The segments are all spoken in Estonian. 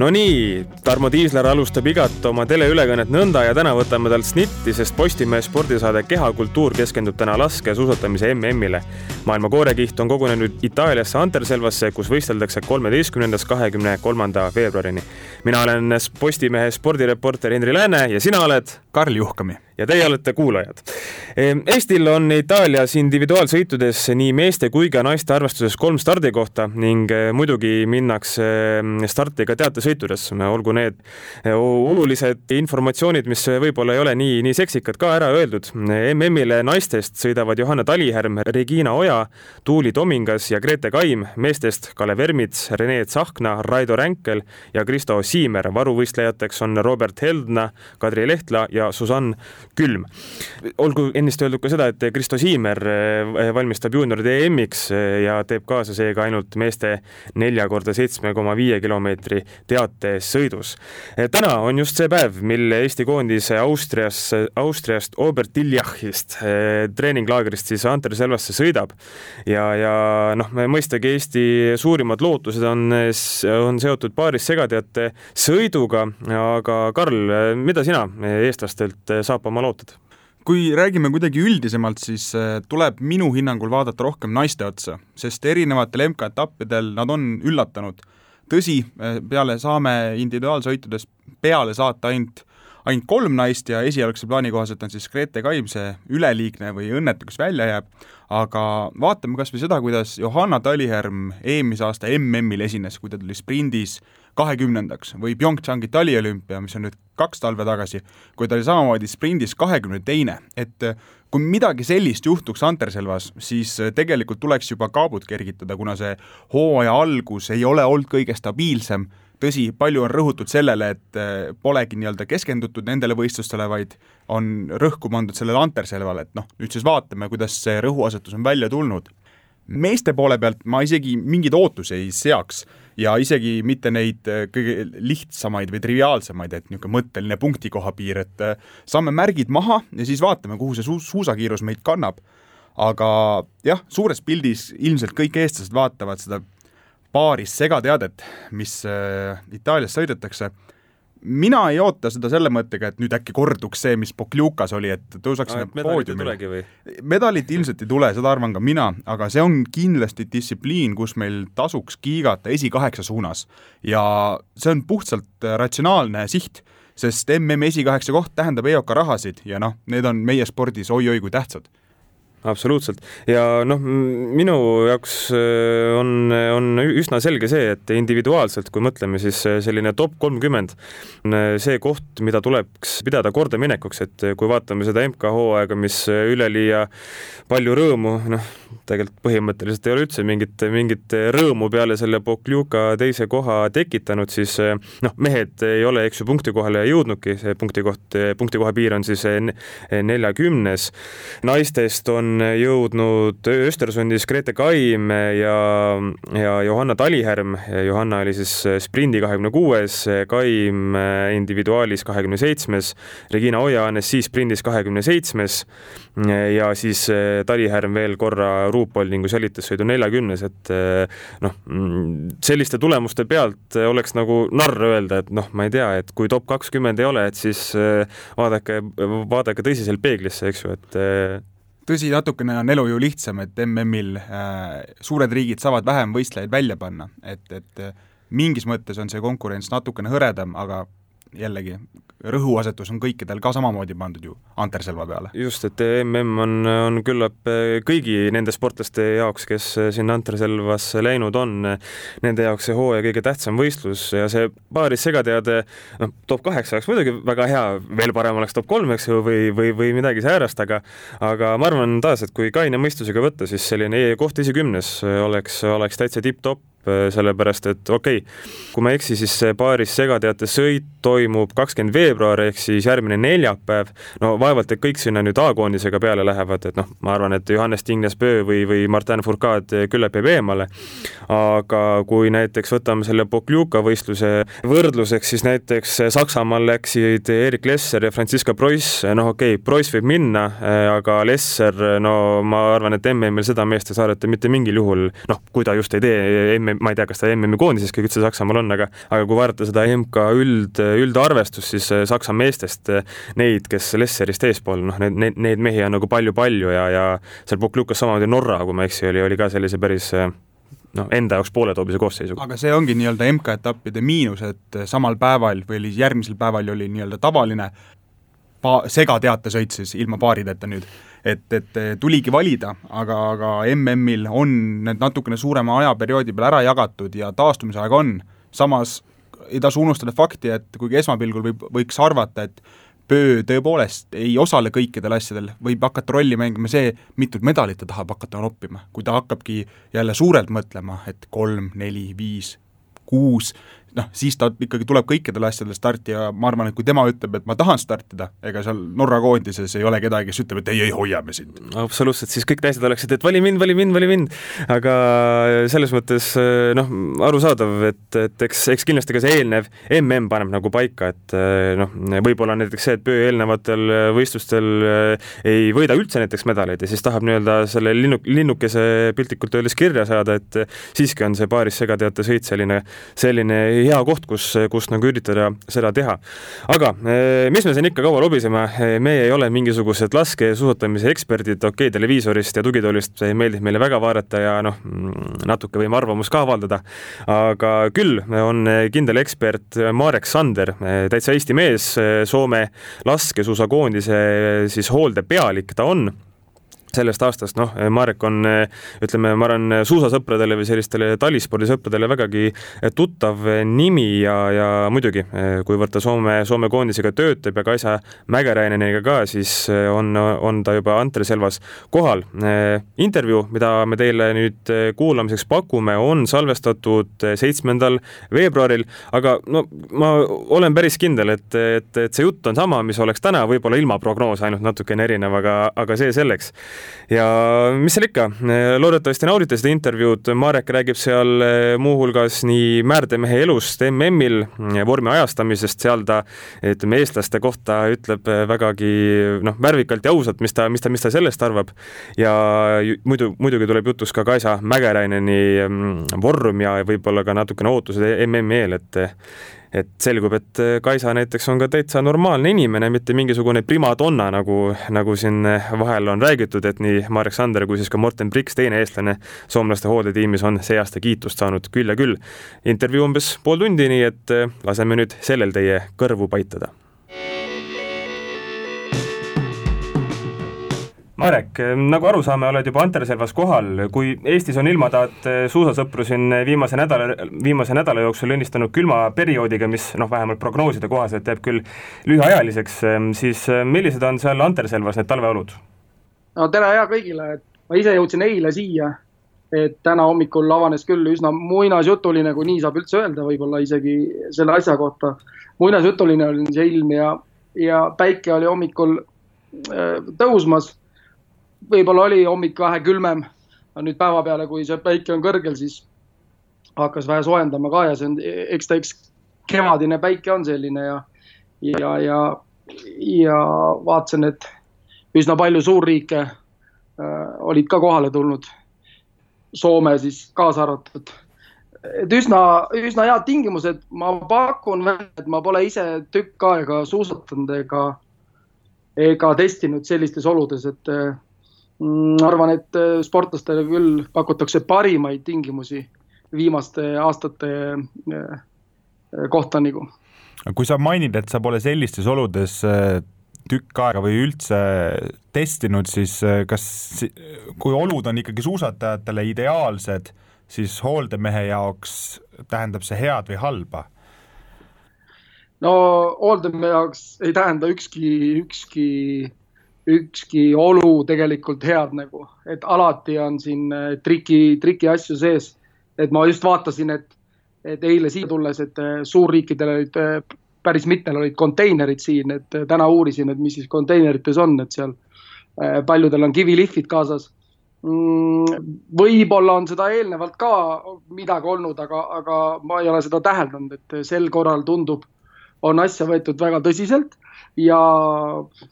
no nii, Tarmo Tiisler alustab igat oma teleülekannet nõnda ja täna võtame talt snitti, sest Postimehe spordisaade Kehakultuur keskendub täna laskesuusatamise MM-ile. maailma koorekiht on kogunenud Itaaliasse Anterselvasse, kus võisteldakse kolmeteistkümnendast kahekümne kolmanda veebruarini. mina olen Postimehe spordireporter Henri Lääne ja sina oled? Karl Juhkami ja teie olete kuulajad. Ehm, Eestil on Itaalias individuaalsõitudes nii meeste kui ka naiste arvestuses kolm stardikohta ning eh, muidugi minnakse ehm, starti ka teatesõitudes, olgu need eh, olulised informatsioonid, mis võib-olla ei ole nii, nii seksikad ka ära öeldud. MM-ile naistest sõidavad Johanna Talihärm, Regina Oja, Tuuli Tomingas ja Grete Kaim, meestest Kalev Ermits, Rene Tsahkna, Raido Ränkel ja Kristo Siimer. varuvõistlejateks on Robert Heldna, Kadri Lehtla ja Susann külm. olgu ennist öeldud ka seda, et Kristo Siimer eh, valmistab juunioride EM-iks eh, ja teeb kaasa seega ainult meeste nelja korda seitsme koma viie kilomeetri teatesõidus. Eh, täna on just see päev, mil Eesti koondis Austrias, Austriast Obertiljachist treeninglaagrist siis Anterselvasse sõidab ja, ja noh, mõistagi Eesti suurimad lootused on, on seotud paaris segateate sõiduga, aga Karl, mida sina eestlastelt saab oma lootad? kui räägime kuidagi üldisemalt, siis äh, tuleb minu hinnangul vaadata rohkem naiste otsa, sest erinevatel MK-etappidel nad on üllatanud. tõsi, äh, peale saame individuaalsõitudes peale saata ainult ainult kolm naist ja esialgse plaani kohaselt on siis Grete Kaim see üleliigne või õnnetu, kes välja jääb, aga vaatame kas või seda, kuidas Johanna Talihärm eelmise aasta MM-il esines, kui ta tuli sprindis kahekümnendaks või PyeongChangi taliolümpia, mis on nüüd kaks talve tagasi, kui ta oli samamoodi sprindis kahekümne teine, et äh, kui midagi sellist juhtuks Anterselvas, siis äh, tegelikult tuleks juba kaabut kergitada, kuna see hooaja algus ei ole olnud kõige stabiilsem, tõsi, palju on rõhutud sellele, et äh, polegi nii-öelda keskendutud nendele võistlustele, vaid on rõhku pandud sellele Anterselvale, et noh, nüüd siis vaatame, kuidas see rõhuasetus on välja tulnud. meeste poole pealt ma isegi mingeid ootusi ei seaks ja isegi mitte neid äh, kõige lihtsamaid või triviaalsemaid, et niisugune mõtteline punktikoha piir, et äh, saame märgid maha ja siis vaatame, kuhu see su-, suusakiirus meid kannab. aga jah, suures pildis ilmselt kõik eestlased vaatavad seda paaris segateadet, mis äh, Itaalias sõidetakse mina ei oota seda selle mõttega, et nüüd äkki korduks see, mis Pokljukas oli, et tõusaksime no, poodiumile. medalit ilmselt ei tule, seda arvan ka mina, aga see on kindlasti distsipliin, kus meil tasuks kiigata esikaheksa suunas. ja see on puhtalt ratsionaalne siht, sest MM esikaheksa koht tähendab EOK rahasid ja noh, need on meie spordis oi-oi kui tähtsad absoluutselt ja noh, minu jaoks äh, on, on üsna selge see, et individuaalselt, kui mõtleme, siis äh, selline top kolmkümmend on äh, see koht, mida tuleks pidada kordaminekuks, et kui vaatame seda MK-hooaega, mis üleliia palju rõõmu, noh, tegelikult põhimõtteliselt ei ole üldse mingit, mingit rõõmu peale selle Pokljuka teise koha tekitanud, siis noh, mehed ei ole, eks ju, punkti kohale jõudnudki, see punkti koht, punkti koha piir on siis neljakümnes. naistest on on jõudnud Östersundis Grete Kaim ja, ja Johanna Talihärm. Johanna oli siis sprindi kahekümne kuues, Kaim individuaalis kahekümne seitsmes, Regina Oja NSC sprindis kahekümne seitsmes ja siis Talihärm veel korra ruupoldingus jälitussõidu neljakümnes, et noh, selliste tulemuste pealt oleks nagu narr öelda, et noh, ma ei tea, et kui top kakskümmend ei ole, et siis vaadake, vaadake tõsiselt peeglisse, eks ju, et tõsi, natukene on elu ju lihtsam, et MM-il äh, suured riigid saavad vähem võistlejaid välja panna, et, et äh, mingis mõttes on see konkurents natukene hõredam, aga jällegi, rõhuasetus on kõikidel ka samamoodi pandud ju Anterselva peale. just, et mm on, on küllap eh, kõigi nende sportlaste jaoks, kes eh, sinna Anterselvasse läinud on, eh, nende jaoks see hooaja kõige tähtsam võistlus ja see paaris segateade, noh, top kaheksa oleks muidugi väga hea, veel parem oleks top kolm, eks ju, või, või, või midagi säärast, aga aga ma arvan taas, et kui kaine mõistusega võtta, siis selline koht esikümnes oleks, oleks täitsa tipp-topp sellepärast et okei okay,, kui ma ei eksi, siis see paaris segateate sõit toimub kakskümmend veebruar ehk siis järgmine neljapäev. no vaevalt, et kõik sinna nüüd A-koondisega peale lähevad, et noh, ma arvan, et Johannes Tingnes-Pöö või, või Martin Fourcade küllap jääb eemale. aga kui näiteks võtame selle Pokljuka võistluse võrdluseks, siis näiteks Saksamaal läksid Erik Lesser ja Franziska Preuss, noh okei okay,, Preuss võib minna, aga Lesser, no ma arvan, et MM-il seda meest ei saadeta mitte mingil juhul, noh, kui ta just ei tee MM MM, ma ei tea, kas ta MM-i koondiseski üldse Saksamaal on, aga, aga kui vaadata seda MK üld, üldarvestust, siis Saksa meestest neid, kes Lesserist eespool, noh, need, need, neid mehi on nagu palju-palju ja, ja seal Buklukas samamoodi Norra, kui ma ei eksi, oli, oli ka sellise päris noh, enda jaoks pooletoobise koosseisuga. aga see ongi nii-öelda MK-etappide miinus, et samal päeval või järgmisel päeval oli nii-öelda tavaline pa-, segateatesõit siis ilma paarideta nüüd. Et, et tuligi valida, aga, aga MM-il on need natukene suurema ajaperioodi peale ära jagatud ja taastumisaeg on, samas ei tasu unustada fakti, et kuigi esmapilgul võib, võiks arvata, et Pöö tõepoolest ei osale kõikidel asjadel, võib hakata rolli mängima see, mitut medalit ta tahab hakata noppima. kui ta hakkabki jälle suurelt mõtlema, et kolm, neli, viis, kuus, noh, siis ta ikkagi tuleb kõikidele asjadele starti ja ma arvan, et kui tema ütleb, et ma tahan startida, ega seal Norra koondises ei ole kedagi, kes ütleb, et ei, ei, hoiame sind. absoluutselt, siis kõik naised oleksid, et vali mind, vali mind, vali mind. aga selles mõttes noh, arusaadav, et, et eks, eks kindlasti ka see eelnev mm paneb nagu paika, et noh, võib-olla näiteks see, et Pöö eelnevatel võistlustel ei võida üldse näiteks medaleid ja siis tahab nii-öelda selle linnu, linnukese piltlikult öeldes kirja saada, et siiski on see paaris segateate sõit selline, selline hea koht, kus, kus nagu üritada seda teha. aga eh, mis me siin ikka kaua lobiseme, eh, meie ei ole mingisugused laskesuusatamise eksperdid, okei okay,, televiisorist ja tugitoolist meeldib meile väga vaadata ja noh, mm, natuke võime arvamust ka avaldada, aga küll on kindel ekspert Marek Sander, eh, täitsa Eesti mees, Soome laskesuusakoondise siis hooldepealik ta on sellest aastast, noh, Marek on, ütleme, ma arvan, suusasõpradele või sellistele talispordisõpradele vägagi tuttav nimi ja, ja muidugi, kuivõrd ta Soome, Soome koondisega töötab ja Kaisa Mägeräineniga ka, siis on, on ta juba Antreselvas kohal. intervjuu, mida me teile nüüd kuulamiseks pakume, on salvestatud seitsmendal veebruaril, aga no ma olen päris kindel, et, et, et see jutt on sama, mis oleks täna, võib-olla ilma prognoose ainult natukene erinev, aga, aga see selleks ja mis seal ikka, loodetavasti naudite seda intervjuud, Marek räägib seal eh, muuhulgas nii määrdemehe elust MM-il, vormi ajastamisest, seal ta ütleme, eestlaste kohta ütleb eh, vägagi noh, värvikalt ja ausalt, mis ta, mis ta, mis ta sellest arvab. ja muidu, muidugi tuleb jutus ka Kaisa Mägeraineni mm, vorm ja võib-olla ka natukene ootused MM-i eel, et et selgub, et äh, Kaisa näiteks on ka täitsa normaalne inimene, mitte mingisugune primadonna, nagu, nagu siin äh, vahel on räägitud, et nii Marek Sander kui siis ka Morten Priks, teine eestlane soomlaste hooldetiimis on see aasta kiitust saanud küll ja küll. intervjuu umbes pool tundi, nii et äh, laseme nüüd sellel teie kõrvu paitada Marek, nagu aru saame, oled juba Anterselvas kohal, kui Eestis on ilmataat eh, suusasõpru siin viimase nädala, viimase nädala jooksul õnnistanud külma perioodiga, mis noh, vähemalt prognooside kohaselt jääb küll lühiajaliseks, eh, siis eh, millised on seal Anterselvas need talveolud? no tere ja kõigile, et ma ise jõudsin eile siia, et täna hommikul avanes küll üsna muinasjutuline, kui nii saab üldse öelda, võib-olla isegi selle asja kohta. muinasjutuline oli see ilm ja, ja päike oli hommikul tõusmas võib-olla oli hommik vähe külmem, nüüd päeva peale, kui see päike on kõrgel, siis hakkas vähe soojendama ka ja see on, eks ta üks kevadine päike on selline ja, ja, ja, ja vaatasin, et üsna palju suurriike äh, olid ka kohale tulnud. Soome siis kaasa arvatud. et üsna, üsna head tingimused, ma pakun, et ma pole ise tükk aega suusatanud ega, ega testinud sellistes oludes, et äh, Mm, arvan, et äh, sportlastele küll pakutakse parimaid tingimusi viimaste aastate äh, äh, kohta nagu. kui sa mainid, et sa pole sellistes oludes tükk aega või üldse testinud, siis kas, kui olud on ikkagi suusatajatele ideaalsed, siis hooldemehe jaoks tähendab see head või halba? no hooldemehe jaoks ei tähenda ükski, ükski ükski olu tegelikult head nagu, et alati on siin äh, triki, triki asju sees. et ma just vaatasin, et, et eile siia tulles, et äh, suurriikidel olid äh, päris mitmel olid konteinerid siin, et täna uurisin, et mis siis konteinerites on, et seal paljudel on kivilihvid kaasas. Mm, võib-olla on seda eelnevalt ka midagi olnud, aga, aga ma ei ole seda täheldanud, et sel korral tundub, on asja võetud väga tõsiselt ja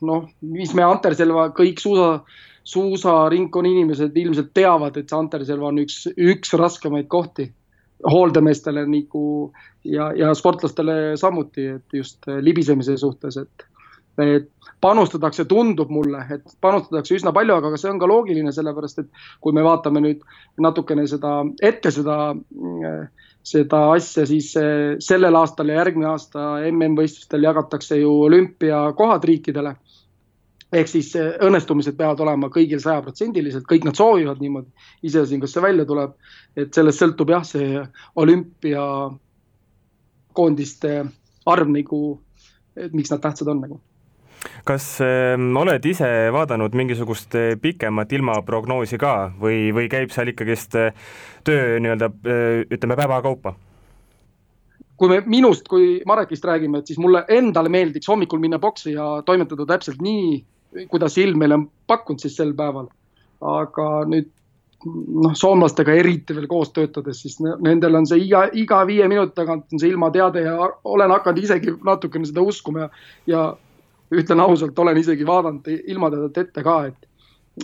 noh, mis me Anterselva kõik suusa, suusaringkonna inimesed ilmselt teavad, et see Anterselva on üks, üks raskemaid kohti hooldemeestele nagu ja, ja sportlastele samuti, et just libisemise suhtes, et, et panustatakse, tundub mulle, et panustatakse üsna palju, aga see on ka loogiline, sellepärast et kui me vaatame nüüd natukene seda ette, seda, seda asja, siis sellel aastal ja järgmine aasta MM-võistlustel jagatakse ju olümpiakohad riikidele ehk siis õnnestumised peavad olema kõigil sajaprotsendiliselt, kõik nad soovivad niimoodi. iseasi, kas see välja tuleb, et sellest sõltub jah, see olümpiakoondiste arv nagu, et miks nad tähtsad on nagu kas äh, oled ise vaadanud mingisugust äh, pikemat ilmaprognoosi ka või, või käib seal ikkagist äh, töö nii-öelda äh, ütleme päeva kaupa? kui me minust kui Marekist räägime, et siis mulle endale meeldiks hommikul minna boksi ja toimetada täpselt nii, kuidas ilm meile on pakkunud siis sel päeval. aga nüüd noh, soomlastega eriti veel koos töötades, siis nendel on see iga, iga viie minuti tagant on see ilmateade ja olen hakanud isegi natukene seda uskuma ja, ja ütlen ausalt, olen isegi vaadanud ilmateadet ette ka, et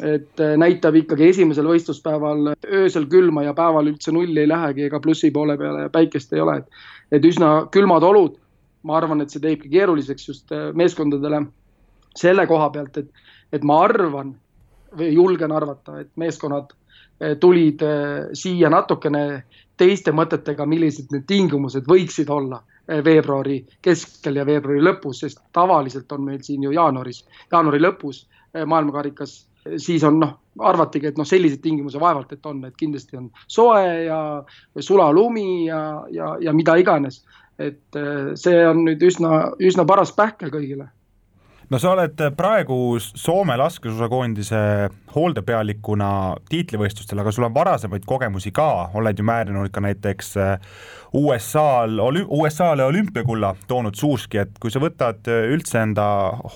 et näitab ikkagi esimesel võistluspäeval öösel külma ja päeval üldse nulli ei lähegi ega plussi poole peale päikest ei ole, et, et üsna külmad olud. ma arvan, et see teebki keeruliseks just meeskondadele selle koha pealt, et, et ma arvan või julgen arvata, et meeskonnad eh, tulid siia natukene teiste mõtetega, millised need tingimused võiksid olla veebruari keskel ja veebruari lõpus, sest tavaliselt on meil siin ju jaanuaris, jaanuari lõpus maailmakarikas, siis on noh, arvatigi, et noh, sellised tingimused vaevalt, et on, et kindlasti on soe ja sulalumi ja, ja, ja mida iganes. et see on nüüd üsna, üsna paras pähkel kõigile no sa oled praegu Soome laskesuusakoondise hooldepealikuna tiitlivõistlustel, aga sul on varasemaid kogemusi ka, oled ju määrinud ka näiteks äh, USA-l, USA-le olümpiakulla toonud suuski, et kui sa võtad äh, üldse enda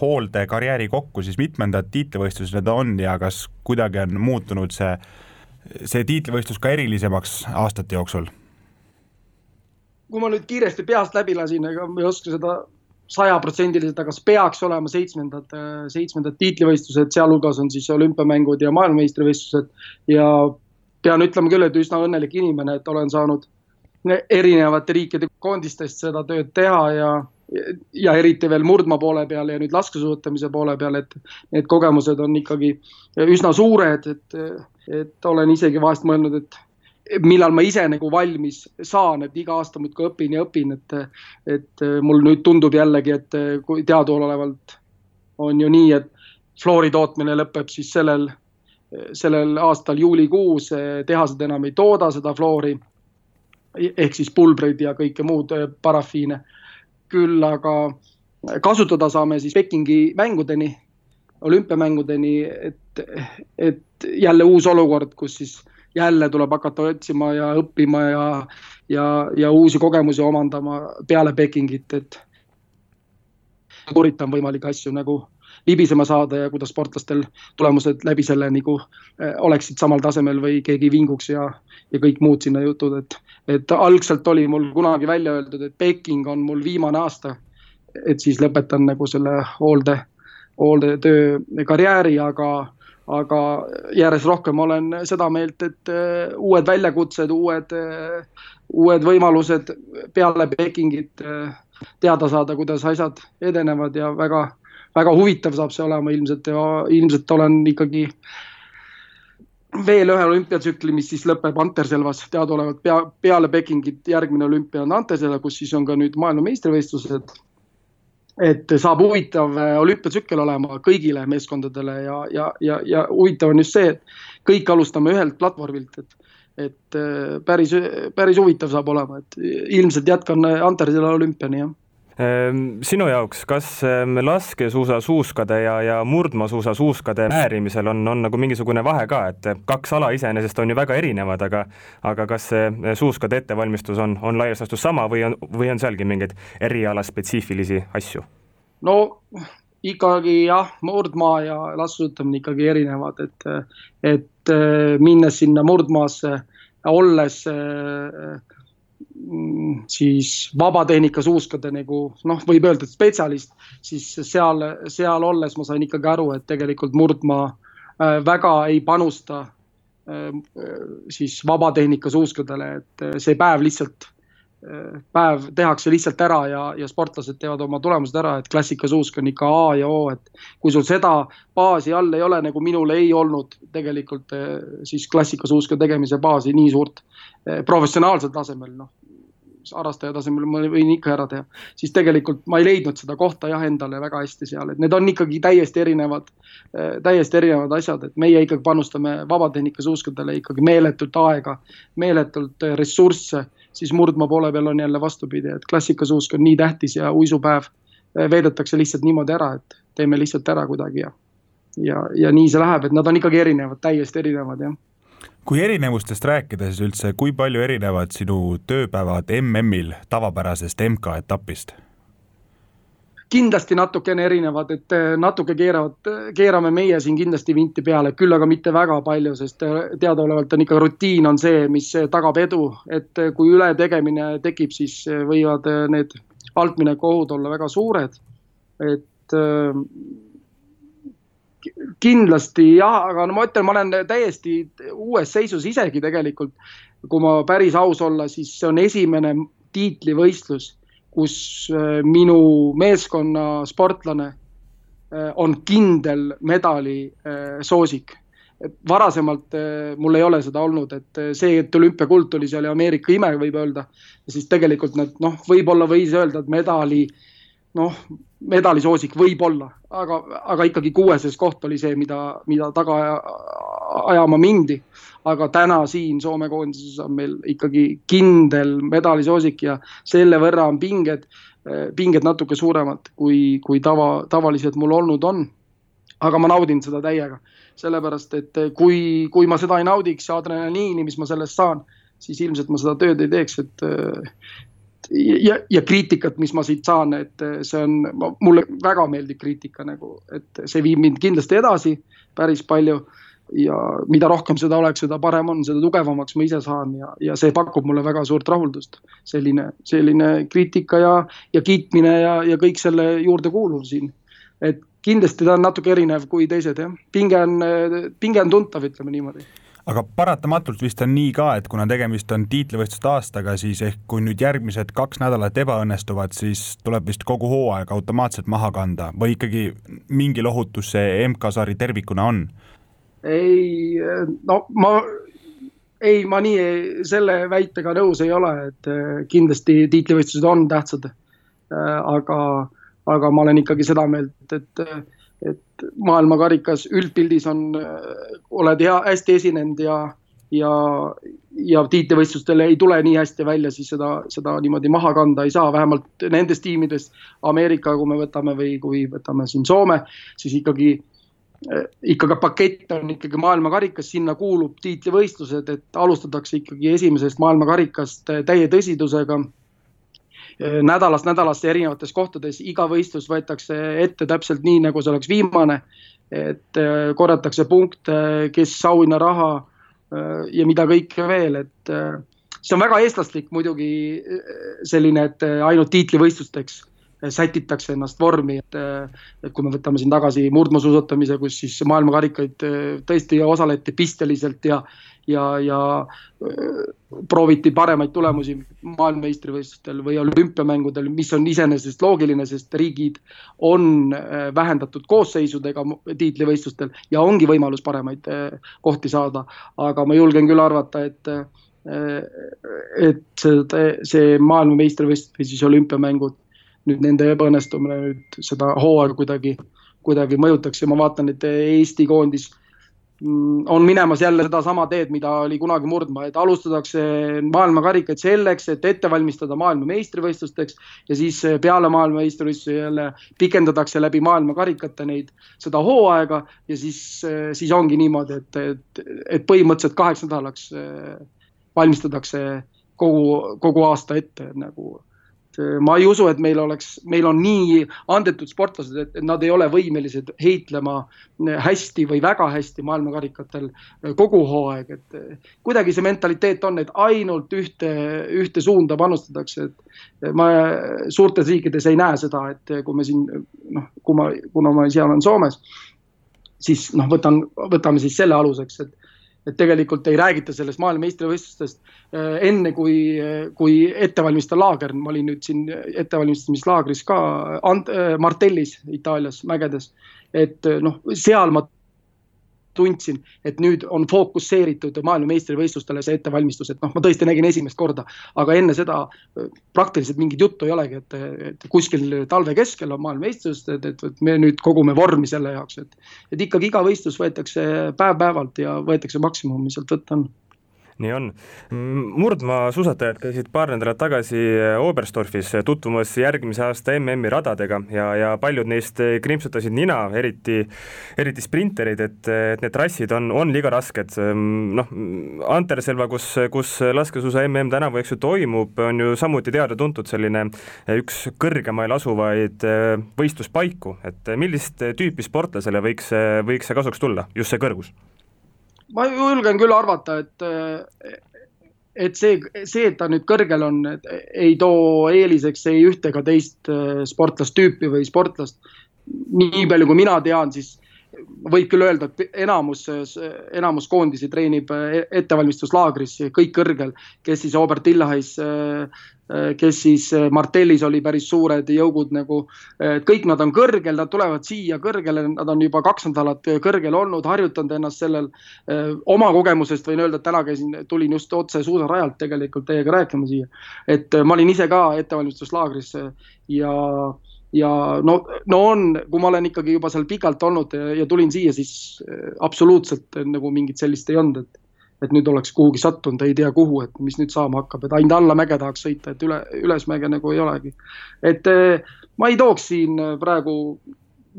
hooldekarjääri kokku, siis mitmendad tiitlivõistlused need on ja kas kuidagi on muutunud see, see tiitlivõistlus ka erilisemaks aastate jooksul? kui ma nüüd kiiresti peast läbi lasin, ega ma ei oska seda sajaprotsendiliselt, aga peaks olema seitsmendad, seitsmendad tiitlivõistlused, sealhulgas on siis olümpiamängud ja maailmameistrivõistlused. ja pean ütlema küll, et üsna õnnelik inimene, et olen saanud erinevate riikide koondistest seda tööd teha ja, ja eriti veel murdmaa poole peal ja nüüd laskesuusatamise poole peal, et need kogemused on ikkagi üsna suured, et, et olen isegi vahest mõelnud, et millal ma ise nagu valmis saan, et iga aasta muudkui õpin ja õpin, et, et mul nüüd tundub jällegi, et kui teadaolevalt on ju nii, et floori tootmine lõpeb siis sellel, sellel aastal juulikuus, tehased enam ei tooda seda floori ehk siis pulbreid ja kõike muud parafiine. küll aga kasutada saame siis Pekingi mängudeni, olümpiamängudeni, et, et jälle uus olukord, kus siis jälle tuleb hakata otsima ja õppima ja, ja, ja uusi kogemusi omandama peale Pekingit, et üritan võimalikke asju nagu libisema saada ja kuidas sportlastel tulemused läbi selle nagu äh, oleksid samal tasemel või keegi vinguks ja, ja kõik muud sinna jutud, et, et algselt oli mul kunagi välja öeldud, et Peking on mul viimane aasta. et siis lõpetan nagu selle hoolde, hooldetöö karjääri, aga aga järjest rohkem olen seda meelt, et äh, uued väljakutsed, uued, äh, uued võimalused peale Pekingit äh, teada saada, kuidas asjad edenevad ja väga, väga huvitav saab see olema ilmselt ja ilmselt olen ikkagi veel ühe olümpiatsükli, mis siis lõpeb Anterselvas, teadaolevalt pea, peale Pekingit järgmine olümpia on Anterselva, kus siis on ka nüüd maailmameistrivõistlused et saab huvitav äh, olümpiatsükkel olema kõigile meeskondadele ja, ja, ja, ja huvitav on just see, et kõik alustame ühelt platvormilt, et et äh, päris, päris huvitav saab olema, et ilmselt jätkan Antersele olümpiani, jah sinu jaoks, kas ehm, laskesuusasuuskade ja, ja murdmaasuusasuuskade määrimisel on, on nagu mingisugune vahe ka, et kaks ala iseenesest on ju väga erinevad, aga aga kas see suuskade ettevalmistus on, on laias laastus sama või on, või on sealgi mingeid erialaspetsiifilisi asju? no ikkagi jah, murdmaa ja laskesuusatamine ikkagi erinevad, et, et äh, minnes sinna murdmaasse, olles äh, siis vabatehnika suuskade nagu noh, võib öelda, et spetsialist, siis seal, seal olles ma sain ikkagi aru, et tegelikult murdmaa äh, väga ei panusta siis vabatehnika suuskadele, et see päev lihtsalt, päev tehakse lihtsalt ära ja, ja sportlased teevad oma tulemused ära, et klassikasuusk on ikka A ja O, et kui sul seda baasi all ei ole, nagu minul ei olnud tegelikult siis klassikasuuska tegemise baasi nii suurt professionaalsel tasemel, noh harrastaja tasemel ma võin ikka ära teha, siis tegelikult ma ei leidnud seda kohta jah endale väga hästi seal, et need on ikkagi täiesti erinevad, eh, täiesti erinevad asjad, et meie ikkagi panustame vabatehnika suuskadele ikkagi meeletult aega, meeletult eh, ressursse, siis murdmaa poole peal on jälle vastupidi, et klassikasuusk on nii tähtis ja uisupäev eh, veedetakse lihtsalt niimoodi ära, et teeme lihtsalt ära kuidagi ja, ja, ja nii see läheb, et nad on ikkagi erinevad, täiesti erinevad jah kui erinevustest rääkida, siis üldse, kui palju erinevad sinu tööpäevad MM-il tavapärasest MK-etapist? kindlasti natukene erinevad, et eh, natuke keeravad, keerame meie siin kindlasti vinti peale, küll aga mitte väga palju, sest eh, teadaolevalt on ikka rutiin on see, mis tagab edu, et eh, kui ületegemine tekib, siis võivad need altmineku ohud olla väga suured. et kindlasti jah, aga no ma ütlen, ma olen täiesti uues seisus isegi tegelikult. kui ma päris aus olla, siis see on esimene tiitlivõistlus, kus äh, minu meeskonna sportlane äh, on kindel medali äh, soosik. varasemalt mul ei ole seda olnud, et see, et olümpiakuld tuli, see oli Ameerika ime, võib öelda. siis tegelikult nad noh, võib-olla võis öelda, et medali noh, medalisoosik võib-olla, aga, aga ikkagi kuueses koht oli see, mida, mida taga ajama mindi. aga täna siin Soome koondises on meil ikkagi kindel medalisoosik ja selle võrra on pinged, pinged natuke suuremad, kui, kui tava, tavaliselt mul olnud on. aga ma naudin seda täiega, sellepärast et kui, kui ma seda ei naudiks ja adrenaliini, mis ma sellest saan, siis ilmselt ma seda tööd ei teeks, et ja, ja kriitikat, mis ma siit saan, et see on, mulle väga meeldib kriitika nagu, et see viib mind kindlasti edasi päris palju. ja mida rohkem seda oleks, seda parem on, seda tugevamaks ma ise saan ja, ja see pakub mulle väga suurt rahuldust. selline, selline kriitika ja, ja kiitmine ja, ja kõik selle juurde kuuluv siin. et kindlasti ta on natuke erinev kui teised jah, pinge on, pinge on tuntav, ütleme niimoodi aga paratamatult vist on nii ka, et kuna tegemist on tiitlivõistluste aastaga, siis ehk kui nüüd järgmised kaks nädalat ebaõnnestuvad, siis tuleb vist kogu hooaeg automaatselt maha kanda või ikkagi mingil ohutus see MK-sari tervikuna on? ei, no ma, ei, ma nii ei, selle väitega nõus ei ole, et eh, kindlasti tiitlivõistlused on tähtsad. Eh, aga, aga ma olen ikkagi seda meelt, et et maailmakarikas üldpildis on, oled hea, hästi esinenud ja, ja, ja tiitlivõistlustel ei tule nii hästi välja, siis seda, seda niimoodi maha kanda ei saa, vähemalt nendes tiimides. Ameerika, kui me võtame või kui võtame siin Soome, siis ikkagi ikkagi pakett on ikkagi maailmakarikas, sinna kuulub tiitlivõistlused, et alustatakse ikkagi esimesest maailmakarikast täie tõsidusega Äh, nädalast nädalasse erinevates kohtades, iga võistlus võetakse ette täpselt nii, nagu see oleks viimane. et äh, korjatakse punkte, kes auhinnaraha äh, ja mida kõike veel, et see on väga eestlaslik muidugi selline, et ainult tiitlivõistlusteks sätitakse ennast vormi, et, et kui me võtame siin tagasi murdmaasuusatamise, kus siis maailmakarikaid tõesti osaleti pisteliselt ja, ja, ja prooviti paremaid tulemusi maailmameistrivõistlustel või olümpiamängudel, mis on iseenesest loogiline, sest riigid on vähendatud koosseisudega tiitlivõistlustel ja ongi võimalus paremaid kohti saada. aga ma julgen küll arvata, et, et see, see maailmameistrivõistlused või siis olümpiamängud, nüüd nende ebaõnnestumine nüüd seda hooaega kuidagi, kuidagi mõjutaks. Ja ma vaatan, et Eesti koondis Mm, on minemas jälle sedasama teed, mida oli kunagi murdma, et alustatakse maailmakarikaid selleks, et ette valmistada maailmameistrivõistlusteks ja siis peale maailmameistrivõistlusi jälle pikendatakse läbi maailmakarikate neid, seda hooaega. Ja siis, siis ongi niimoodi, et, et, et põhimõtteliselt kaheks nädalaks eh, valmistatakse kogu, kogu aasta ette nagu Eh, ma ei usu, et meil oleks, meil on nii andetud sportlased, et nad ei ole võimelised heitlema eh, hästi või väga hästi maailmakarikatel eh, kogu hooaeg, et kuidagi see mentaliteet on, et ainult ühte, ühte suunda panustatakse, et ma suurtes riikides ei näe seda, et kui me siin noh, kui ma, kuna ma ise olen Soomes, siis noh, võtan, võtame siis selle aluseks, et et tegelikult ei räägita sellest maailmameistrivõistlustest enne kui, kui ettevalmistav laager, ma olin nüüd siin ettevalmistamislaagris ka Martellis Itaalias mägedes, et noh, seal ma tundsin, et nüüd on fookusseeritud maailmameistrivõistlustele see ettevalmistus, et noh, ma tõesti nägin esimest korda, aga enne seda äh, praktiliselt mingit juttu ei olegi, et, et kuskil talve keskel on maailmameistrivõistlused, et, et, et me nüüd kogume vormi selle jaoks, et, et ikkagi iga võistlus võetakse päev-päevalt ja võetakse maksimum, mis sealt võtta on nii on. murdmaasuusatajad käisid paar nädalat tagasi Oberstdorfis tutvumas järgmise aasta MM-i radadega ja, ja paljud neist krimpsutasid nina, eriti, eriti sprinterid, et, et need trassid on, on liiga rasked. noh, Anterselva, kus, kus laskesuusa MM tänavu, eks ju, toimub, on ju samuti teada-tuntud selline üks kõrgemail asuvaid võistluspaiku, et millist tüüpi sportlasele võiks, võiks see kasuks tulla, just see kõrgus? Ma julgen küll arvata, et, et see, see, et ta nüüd kõrgel on, ei too eeliseks ei ühte ega teist äh, sportlastüüpi või sportlast. nii palju, kui mina tean, siis võib küll öelda, et enamus, enamus koondisi treenib äh, ettevalmistuslaagris, kõik kõrgel, kes siis Aubert Illahis äh, Äh, kes siis äh, Martellis oli päris suured jõugud nagu, kõik nad on kõrgel, nad tulevad siia kõrgele, nad on juba kaks nädalat kõrgel olnud, harjutanud ennast sellel. Äh, oma kogemusest võin öelda, et täna käisin, tulin just otse suusarajalt tegelikult teiega rääkima siia. et ma olin ise ka ettevalmistuslaagris ja, ja no, no on, kui ma olen ikkagi juba seal pikalt olnud ja, ja tulin siia, siis absoluutselt nagu mingit sellist ei olnud, et et nüüd oleks kuhugi sattunud, ei tea kuhu, et mis nüüd saama hakkab, et ainult allamäge tahaks sõita, et üle, ülesmäge nagu ei olegi. et eh, ma ei tooks siin praegu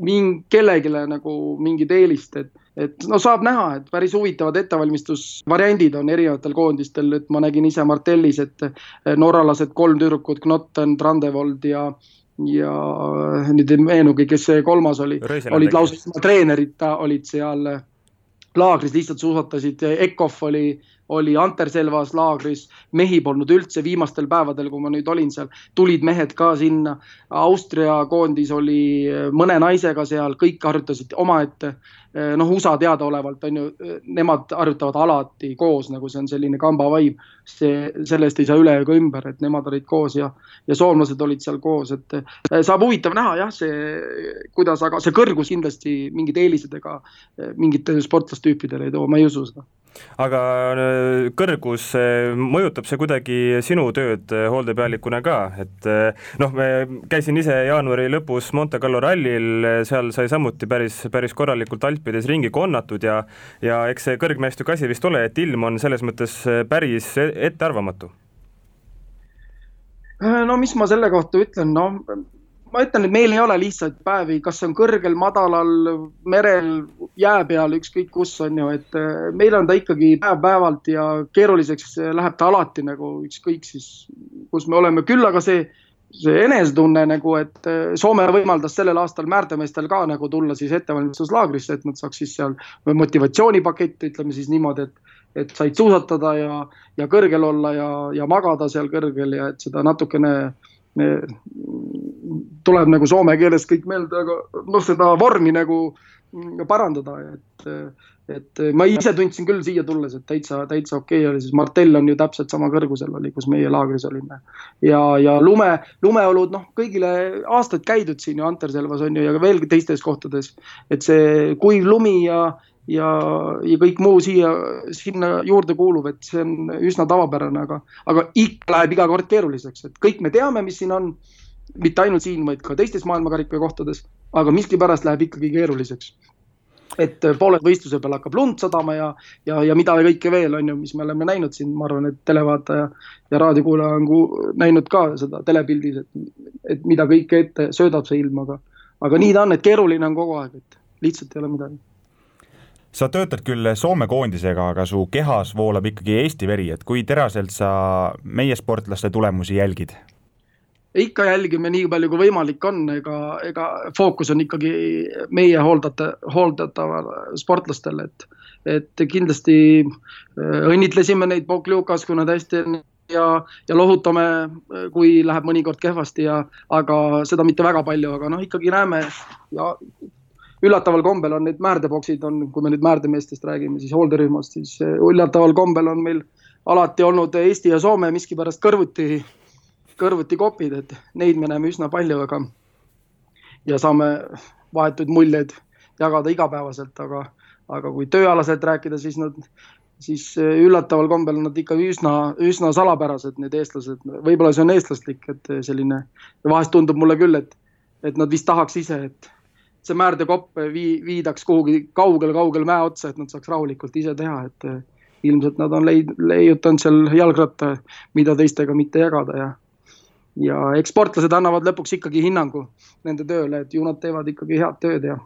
ming-, kellelegi nagu mingit eelist, et, et no saab näha, et päris huvitavad ettevalmistusvariandid on erinevatel koondistel, et ma nägin ise Martellis, et eh, norralased kolm tüdrukut, Knotten, Brandevold ja ja nüüd ei meenugi, kes see kolmas oli, olid lausa treenerid, olid seal laagris lihtsalt suusatasid, Ekhof oli, oli Anterselvas laagris, mehi polnud üldse viimastel päevadel, kui ma nüüd olin seal, tulid mehed ka sinna. Austria koondis oli mõne naisega seal, kõik harjutasid omaette Eh, noh, USA teadaolevalt on ju, eh, nemad harjutavad alati koos, nagu see on selline kamba vaim. see, sellest ei saa üle ega ümber, et nemad olid koos ja, ja soomlased olid seal koos, et eh, saab huvitav näha jah, see, kuidas, aga see kõrgus kindlasti mingid eelised ega mingitele sportlastüüpidele ei too, ma ei usu seda aga äh, kõrgus, mõjutab see kuidagi sinu tööd äh, hooldepealikuna ka, et äh, noh, me käisin ise jaanuari lõpus Monte Carlo rallil, seal sai samuti päris, päris korralikult Alpides ringi konnatud ja ja eks see kõrgmäestiku asi vist ole, et ilm on selles mõttes päris e-, ettearvamatu. no mis ma selle kohta ütlen, no ma ütlen, et meil ei ole lihtsaid päevi, kas see on kõrgel, madalal, merel, jää peal, ükskõik kus on ju, et äh, meil on ta ikkagi päev-päevalt ja keeruliseks läheb ta alati nagu ükskõik siis, kus me oleme, küll aga see, see enesetunne nagu, et äh, Soome võimaldas sellel aastal määrdemeestel ka nagu tulla siis ettevalmistuslaagrisse, et nad saaks siis seal motivatsioonipakett, ütleme siis niimoodi, et et said suusatada ja, ja kõrgel olla ja, ja magada seal kõrgel ja et seda natukene tuleb nagu soome keeles kõik meelde, aga noh, seda vormi nagu parandada, et, et ma ise tundsin küll siia tulles, et täitsa, täitsa okei okay oli, sest Martell on ju täpselt sama kõrgusel oli, kus meie laagris olime. ja, ja lume, lumeolud, noh, kõigile aastaid käidud siin ju Anterselvas on ju ja veel teistes kohtades, et see kuiv lumi ja ja, ja kõik muu siia, sinna juurde kuuluv, et see on üsna tavapärane, aga, aga ikka läheb iga kord keeruliseks, et kõik me teame, mis siin on. Mitte ainult siin, vaid ka teistes maailmakarika kohtades, aga miskipärast läheb ikkagi keeruliseks. et pooled võistluse peal hakkab lund sadama ja, ja, ja mida kõike veel on ju, mis me oleme näinud siin, ma arvan, et televaataja ja raadiokuulaja on näinud ka seda telepildis, et, et mida kõike ette söödab see ilm, aga, aga nii ta on, et keeruline on kogu aeg, et lihtsalt ei ole midagi sa töötad küll Soome koondisega, aga su kehas voolab ikkagi Eesti veri, et kui teraselt sa meie sportlaste tulemusi jälgid? Ikka jälgime nii palju, kui võimalik on, ega, ega fookus on ikkagi meie hooldata, hooldataval sportlastel, et, et kindlasti äh, õnnitlesime neid Pokljukas, kui nad hästi ja, ja lohutame, kui läheb mõnikord kehvasti ja, aga seda mitte väga palju, aga noh, ikkagi näeme ja üllataval kombel on need määrdeboksid on, kui me nüüd määrdemeestest räägime, siis hoolderühmast, siis üllataval kombel on meil alati olnud Eesti ja Soome miskipärast kõrvuti, kõrvuti kopid, et neid me näeme üsna palju, aga ja saame vahetuid muljeid jagada igapäevaselt, aga, aga kui tööalaselt rääkida, siis nad, siis üllataval kombel nad ikka üsna, üsna salapärased, need eestlased. võib-olla see on eestlaslik, et selline, vahest tundub mulle küll, et, et nad vist tahaks ise, et see määrdekopp vii-, viidaks kuhugi kaugele-kaugele mäe otsa, et nad saaks rahulikult ise teha, et ilmselt nad on leid-, leiutanud seal jalgratta, mida teistega mitte jagada ja ja eks sportlased annavad lõpuks ikkagi hinnangu nende tööle, et ju nad teevad ikkagi head tööd ja,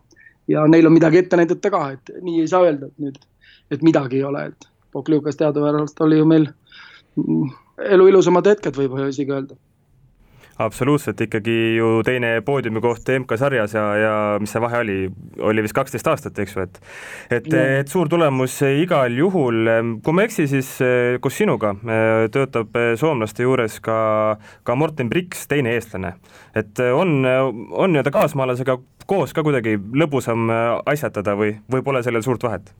ja neil on midagi ette näidata ka, et nii ei saa öelda, et nüüd, et midagi ei ole, et Pokljukas teadupärast oli ju meil elu ilusamad hetked, võib isegi öelda absoluutselt ikkagi ju teine poodiumi koht MK-sarjas ja, ja mis see vahe oli, oli vist kaksteist aastat, eks ju, et et, et suur tulemus igal juhul. kui ma ei eksi, siis eh, koos sinuga eh, töötab eh, soomlaste juures ka, ka Morten Briks, teine eestlane. et on, on nii-öelda kaasmaalasega koos ka kuidagi lõbusam asjatada või, või pole sellel suurt vahet?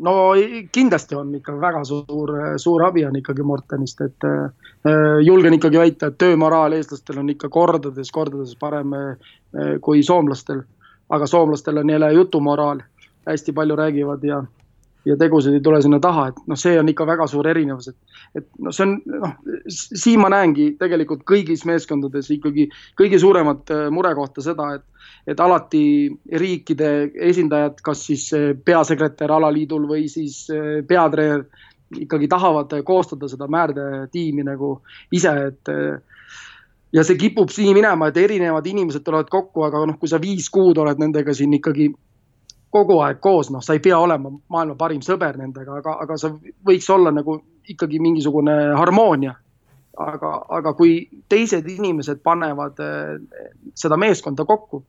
No kindlasti on ikka väga suur, suur abi on ikkagi Mortenist, et äh, julgen ikkagi väita, et töömoraal eestlastel on ikka kordades, kordades parem äh, kui soomlastel. aga soomlastel on jälle jutumoraal, hästi palju räägivad ja, ja tegusid ei tule sinna taha, et noh, see on ikka väga suur erinevus, et, et noh, see on noh, siin ma näengi tegelikult kõigis meeskondades ikkagi kõige suuremat äh, murekohta seda, et, et alati riikide esindajad, kas siis äh, peasekretär alaliidul või siis äh, peatreener ikkagi tahavad koostada seda määrde-tiimi nagu ise, et ja see kipub nii minema, et erinevad inimesed tulevad kokku, aga noh, kui sa viis kuud oled nendega siin ikkagi kogu aeg koos, noh, sa ei pea olema maailma parim sõber nendega, aga, aga sa võiks olla nagu ikkagi mingisugune harmoonia. aga, aga kui teised inimesed panevad eh, seda meeskonda kokku,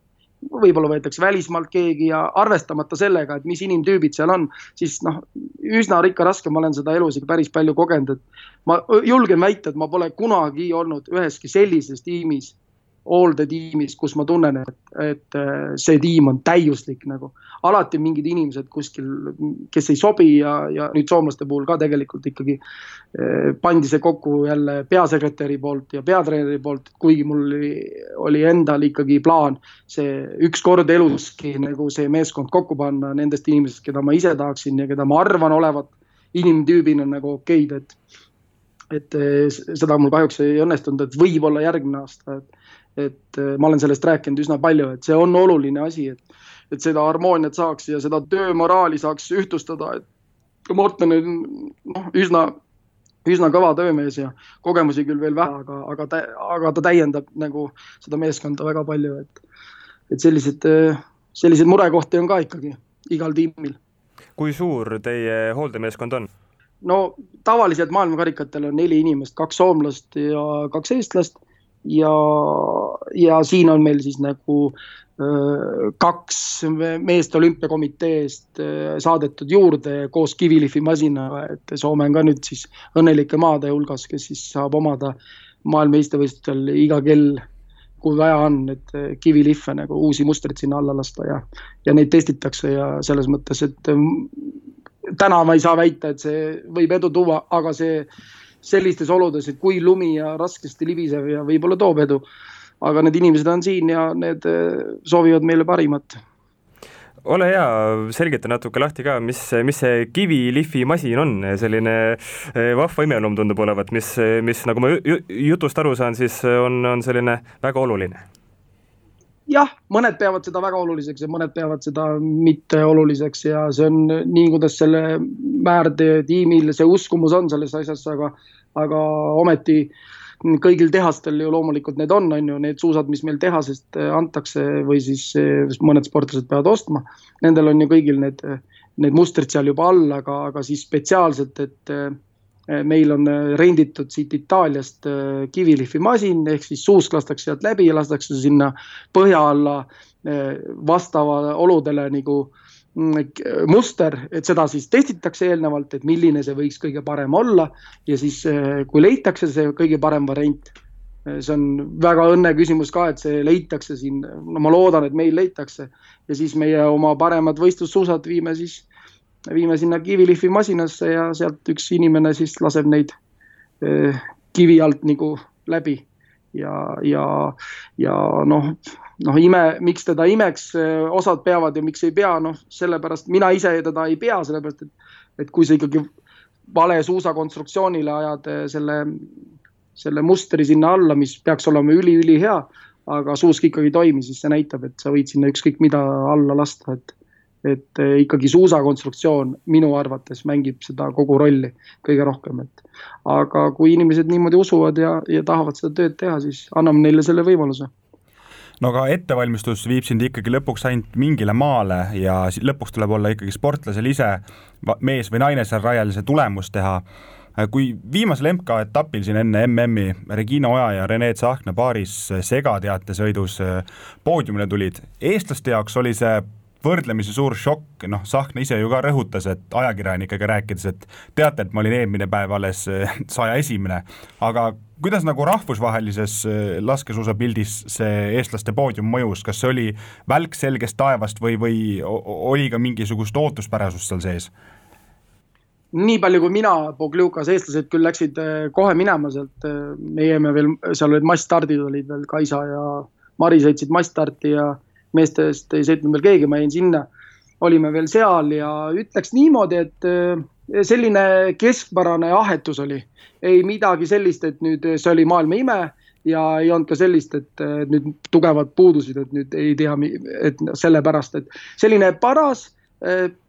võib-olla võetakse välismaalt keegi ja arvestamata sellega, et mis inimtüübid seal on, siis noh, üsna ikka raske, ma olen seda elus ikka päris palju kogenud, et ma julgen väita, et ma pole kunagi olnud üheski sellises tiimis hooldetiimis, kus ma tunnen, et, et äh, see tiim on täiuslik nagu. alati mingid inimesed kuskil, kes ei sobi ja, ja nüüd soomlaste puhul ka tegelikult ikkagi eh, pandi see kokku jälle peasekretäri poolt ja peatreeneri poolt, kuigi mul oli, oli endal ikkagi plaan see ükskord eluski nagu see meeskond kokku panna nendest inimestest, keda ma ise tahaksin ja keda ma arvan olevat inimtüübina nagu okeid, et et eh, seda mul kahjuks ei õnnestunud, et võib-olla järgmine aasta, et et äh, ma olen sellest rääkinud üsna palju, et see on oluline asi, et, et seda harmooniat saaks ja seda töömoraali saaks ühtlustada, et Morten on noh, üsna, üsna kõva töömees ja kogemusi küll veel vähe, aga, aga ta, aga ta täiendab nagu seda meeskonda väga palju, et, et sellised, selliseid murekohti on ka ikkagi igal tiimil. kui suur teie hooldemeeskond on? no tavaliselt maailmakarikatel on neli inimest, kaks soomlast ja kaks eestlast ja, ja siin on meil siis nagu kaks meest olümpiakomiteest saadetud juurde koos kivilihvimasinaga, et Soome on ka nüüd siis õnnelike maade hulgas, kes siis saab omada maailmameistrivõistlustel iga kell, kui vaja on, et kivilihve nagu uusi mustreid sinna alla lasta ja, ja neid testitakse ja selles mõttes, et täna ma ei saa väita, et see võib edu tuua, aga see sellistes oludes, et kui lumi ja raskesti libisev ja võib-olla toob edu. Aga need inimesed on siin ja need eh, soovivad meile parimat. Ole hea, selgita natuke lahti ka, mis, mis see kivilihvi masin on, selline eh, vahva imeloom tundub olevat, mis, mis nagu ma jutust aru saan, siis on, on selline väga oluline. Jah, mõned peavad seda väga oluliseks ja mõned peavad seda mitte oluliseks ja see on nii, kuidas selle määrde-tiimil see uskumus on selles asjas, aga, aga ometi kõigil tehastel ju loomulikult need on, on ju, need suusad, mis meil tehasest antakse või siis mõned sportlased peavad ostma. Nendel on ju kõigil need, need mustrid seal juba all, aga, aga siis spetsiaalselt, et Eh, meil on eh, renditud siit Itaaliast eh, kivilihvimasin ehk siis suusk lastakse sealt läbi ja lastakse sinna põhja alla vastava oludele nagu mm, muster, et seda siis testitakse eelnevalt, et milline see võiks kõige parem olla ja siis, kui leitakse see kõige parem variant, see on väga õnne küsimus ka, et see leitakse siin, no ma loodan, et meil leitakse ja siis meie oma paremad võistlussuusad viime siis, viime sinna kivilihvi masinasse ja sealt üks inimene siis laseb neid eh, kivi alt nagu läbi ja, ja, ja noh, noh ime, miks teda imeks osad peavad ja miks ei pea, noh, sellepärast mina ise teda ei pea, sellepärast et, et kui sa ikkagi vale suusakonstruktsioonile ajad selle selle mustri sinna alla, mis peaks olema üliülihea, aga suusk ikkagi ei toimi, siis see näitab, et sa võid sinna ükskõik mida alla lasta, et et eh, ikkagi suusakonstruktsioon minu arvates mängib seda kogu rolli kõige rohkem, et aga kui inimesed niimoodi usuvad ja, ja tahavad seda tööd teha, siis anname neile selle võimaluse. No aga ettevalmistus viib sind ikkagi lõpuks ainult mingile maale ja lõpuks tuleb olla ikkagi sportlasel ise, mees või naine seal rajal, see tulemus teha. Kui viimasel MK-etapil siin enne MM-i Regina Oja ja Rene Tsahkna paaris segateatesõidus poodiumile tulid, eestlaste jaoks oli see võrdlemisi suur šokk, noh, Tsahkna ise ju ka rõhutas, et ajakirjanikega rääkides, et teate, et ma olin eelmine päev alles saja esimene, aga kuidas nagu rahvusvahelises laskesuusapildis see eestlaste poodium mõjus, kas see oli välk selgest taevast või, või oli ka mingisugust ootuspärasust seal sees? nii palju kui mina, Pogliukas, eestlased küll läksid eh, kohe minema sealt, eh, me veel, seal olid massstardid olid veel, Kaisa ja Mari sõitsid massstarti ja meestest ei sõitnud veel keegi, ma jäin sinna. olime veel seal ja ütleks niimoodi, et eh, selline keskpärane ahetus oli. ei midagi sellist, et nüüd see oli maailma ime ja ei olnud ka sellist, et nüüd tugevad puudusid, et nüüd ei tea, et sellepärast, et selline paras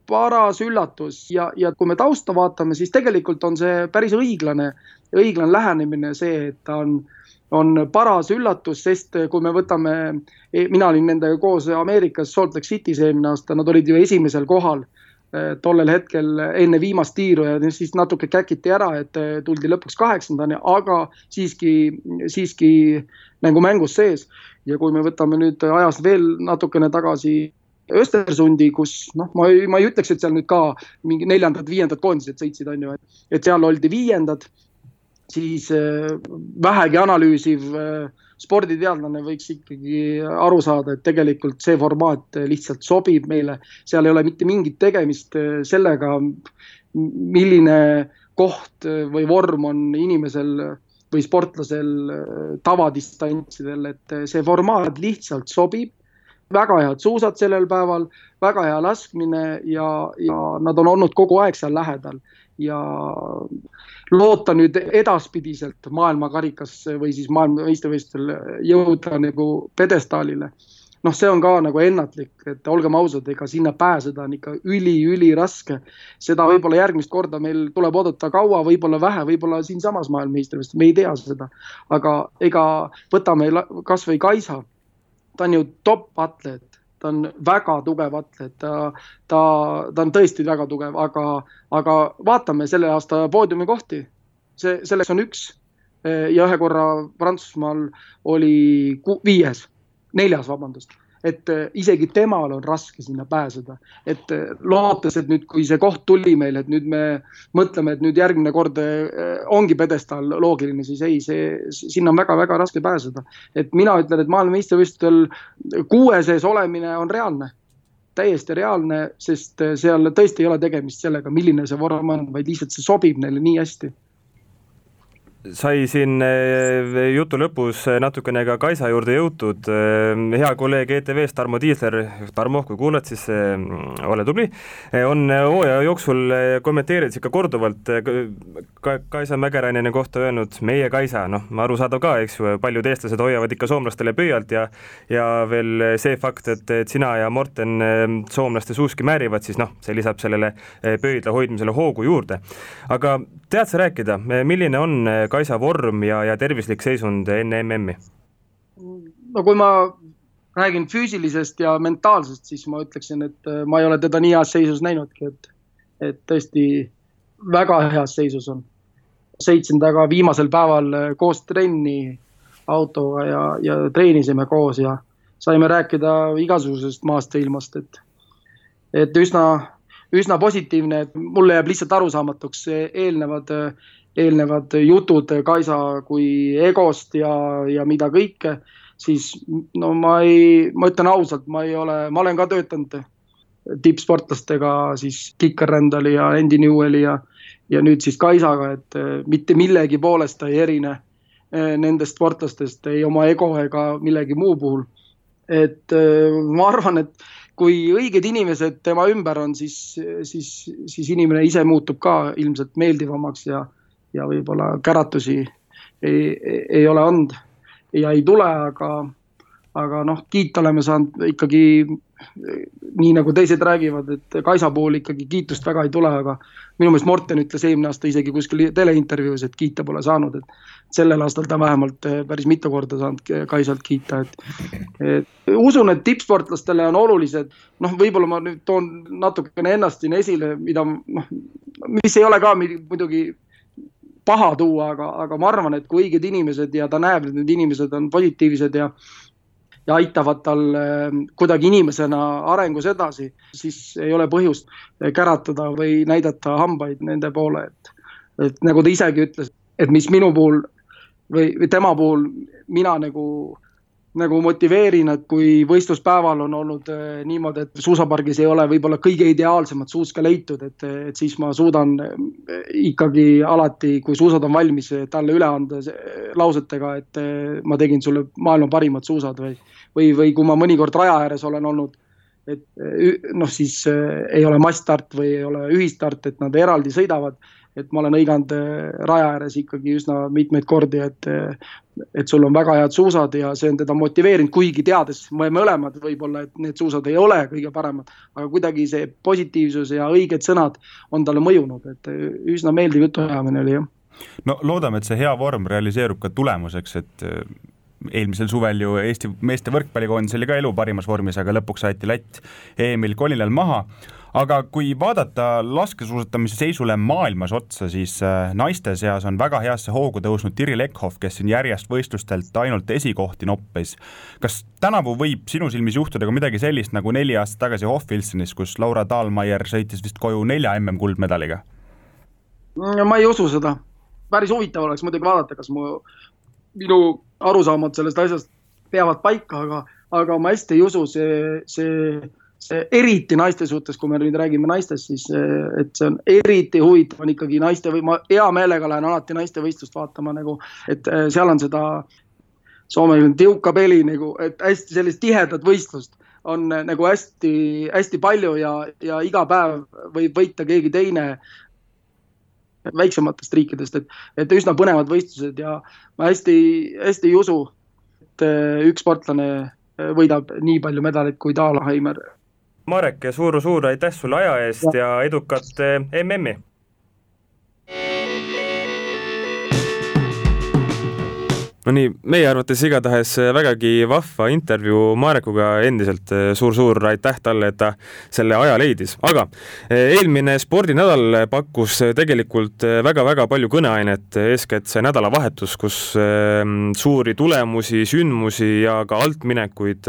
paras üllatus ja, ja kui me tausta vaatame, siis tegelikult on see päris õiglane, õiglane lähenemine, see, et ta on, on paras üllatus, sest kui me võtame, e, mina olin nendega koos Ameerikas Salt Lake City's eelmine aasta, nad olid ju esimesel kohal e, tollel hetkel enne viimast tiiru ja siis natuke käkiti ära, et e, tuldi lõpuks kaheksandani, aga siiski, siiski nagu mängus sees. ja kui me võtame nüüd ajas veel natukene tagasi Östersundi, kus noh, ma ei, ma ei ütleks, et seal nüüd ka mingi neljandad-viiendad koondised sõitsid, on ju, et, et seal oldi viiendad, siis äh, vähegi analüüsiv äh, sporditeadlane võiks ikkagi aru saada, et tegelikult see formaat lihtsalt sobib meile, seal ei ole mitte mingit tegemist äh, sellega, milline koht või vorm on inimesel või sportlasel tavadistantsidel, et see formaat lihtsalt sobib. Väga head suusad sellel päeval, väga hea laskmine ja, ja nad on olnud kogu aeg seal lähedal ja loota nüüd edaspidiselt maailmakarikas või siis maailmameistrivõistlustel jõuda nagu pjedestaalile. noh, see on ka nagu ennatlik, et olgem ausad, ega sinna pääseda on ikka üli-üliraske. seda võib-olla järgmist korda meil tuleb oodata kaua, võib-olla vähe, võib-olla siinsamas maailmameistrivõistlustel, me ei tea seda. aga ega võtame kasvõi Kaisa ta on ju top atleet, ta on väga tugev atleet, ta, ta, ta on tõesti väga tugev, aga, aga vaatame selle aasta poodiumi kohti. see, selleks on üks ja ühe korra Prantsusmaal oli viies, neljas, vabandust et äh, isegi temal on raske sinna pääseda. et äh, lootes, et nüüd, kui see koht tuli meile, et nüüd me mõtleme, et nüüd järgmine kord äh, ongi pjedestaal loogiline, siis ei, see, sinna on väga-väga raske pääseda. et mina ütlen, et maailmameistrivõistlustel kuue sees olemine on reaalne täiesti reaalne, sest seal tõesti ei ole tegemist sellega, milline see vorm on, vaid lihtsalt see sobib neile nii hästi sai siin eh, jutu lõpus natukene ka Kaisa juurde jõutud. Eh, hea kolleeg ETV-st Tarmo Tiisler, Tarmo, kui kuulad, siis eh, ole tubli, on hooaja jooksul kommenteerides ikka korduvalt ka Kaisa Mägeräineni kohta öelnud meie Kaisa, noh, arusaadav ka, eks ju, paljud eestlased hoiavad ikka soomlastele pöialt ja ja veel see fakt, et, et sina ja Morten soomlaste suuski määrivad, siis noh, see lisab sellele pöidla hoidmisele hoogu juurde. aga tead sa rääkida, milline on Kaisa vorm ja, ja tervislik seisund enne MM-i? no kui ma räägin füüsilisest ja mentaalsest, siis ma ütleksin, et äh, ma ei ole teda nii heas seisus näinudki, et, et tõesti väga heas seisus on. sõitsin temaga viimasel päeval koos trenni autoga ja, ja treenisime koos ja saime rääkida igasugusest maast ja ilmast, et, et üsna, üsna positiivne, et mulle jääb lihtsalt arusaamatuks eelnevad eelnevad jutud Kaisa kui egost ja, ja mida kõike, siis no ma ei, ma ütlen ausalt, ma ei ole, ma olen ka töötanud tippsportlastega siis Kicker Randali ja Andy Newelli ja, ja nüüd siis Kaisaga, et mitte millegi poolest ta ei erine nendest sportlastest ei oma ego ega millegi muu puhul. et ma arvan, et kui õiged inimesed tema ümber on, siis, siis, siis inimene ise muutub ka ilmselt meeldivamaks ja, ja võib-olla käratusi ei, ei ole olnud ja ei tule, aga, aga noh, kiita oleme saanud ikkagi nii nagu teised räägivad, et Kaisa puhul ikkagi kiitust väga ei tule, aga minu meelest Morten ütles eelmine aasta isegi kuskil teleintervjuus, et kiita pole saanud, et sellel aastal ta vähemalt eh, päris mitu korda saanud Kaisalt kiita, et, et usun, et tippsportlastele on olulised, noh, võib-olla ma nüüd toon natukene ennast siin esile, mida noh, mis ei ole ka muidugi paha tuua, aga, aga ma arvan, et kui õiged inimesed ja ta näeb, et need inimesed on positiivsed ja ja aitavad tal ehm, kuidagi inimesena arengus edasi, siis ei ole põhjust käratada või näidata hambaid nende poole, et, et nagu ta isegi ütles, et mis minu puhul või, või tema puhul mina nagu nagu motiveerin, et kui võistluspäeval on olnud eh, niimoodi, et suusapargis ei ole võib-olla kõige ideaalsemat suuska leitud, et, et siis ma suudan eh, ikkagi alati, kui suusad on valmis, talle üle anda lausetega, et eh, ma tegin sulle maailma parimad suusad või, või, või kui ma mõnikord raja ääres olen olnud, et noh, siis ei ole massstart või ei ole ühistart, et nad eraldi sõidavad et ma olen hõiganud äh, raja ääres ikkagi üsna mitmeid kordi, et, äh, et sul on väga head suusad ja see on teda motiveerinud, kuigi teades me mõlemad võib-olla, et need suusad ei ole kõige paremad, aga kuidagi see positiivsus ja õiged sõnad on talle mõjunud, et äh, üsna meeldiv jutuajamine oli jah. no loodame, et see hea vorm realiseerub ka tulemuseks, et eelmisel suvel ju Eesti meeste võrkpallikoondis oli ka elu parimas vormis, aga lõpuks aeti latt EM-il kolinal maha aga kui vaadata laskesuusatamise seisule maailmas otsa, siis äh, naiste seas on väga heasse hoogu tõusnud Tiril Eckhoff, kes siin järjest võistlustelt ainult esikohti noppis. kas tänavu võib sinu silmis juhtuda ka midagi sellist nagu neli aastat tagasi Hof-Wilsonis, kus Laura Dahlmeier sõitis vist koju nelja MM-kuldmedaliga? ma ei usu seda. päris huvitav oleks muidugi vaadata, kas mu, minu arusaamad sellest asjast peavad paika, aga, aga ma hästi ei usu, see, see eriti naiste suhtes, kui me nüüd räägime naistest, siis et see on eriti huvitav on ikkagi naiste või ma hea meelega lähen alati naistevõistlust vaatama nagu, et eh, seal on seda Soome tiukapeli nagu, et hästi sellist tihedat võistlust on eh, nagu hästi-hästi palju ja, ja iga päev võib võita keegi teine väiksematest riikidest, et, et üsna põnevad võistlused ja ma hästi-hästi ei usu, et eh, üks sportlane võidab nii palju medaleid kui Daalheimer Marek, suur-suur aitäh sulle aja eest ja, ja edukat eh, MM-i! No nii, meie arvates igatahes vägagi vahva intervjuu Marekuga, endiselt eh, suur-suur aitäh talle, et ta selle aja leidis, aga eh, eelmine spordinädal pakkus tegelikult väga-väga palju kõneainet, eeskätt see nädalavahetus, kus suuri tulemusi, sündmusi ja ka altminekuid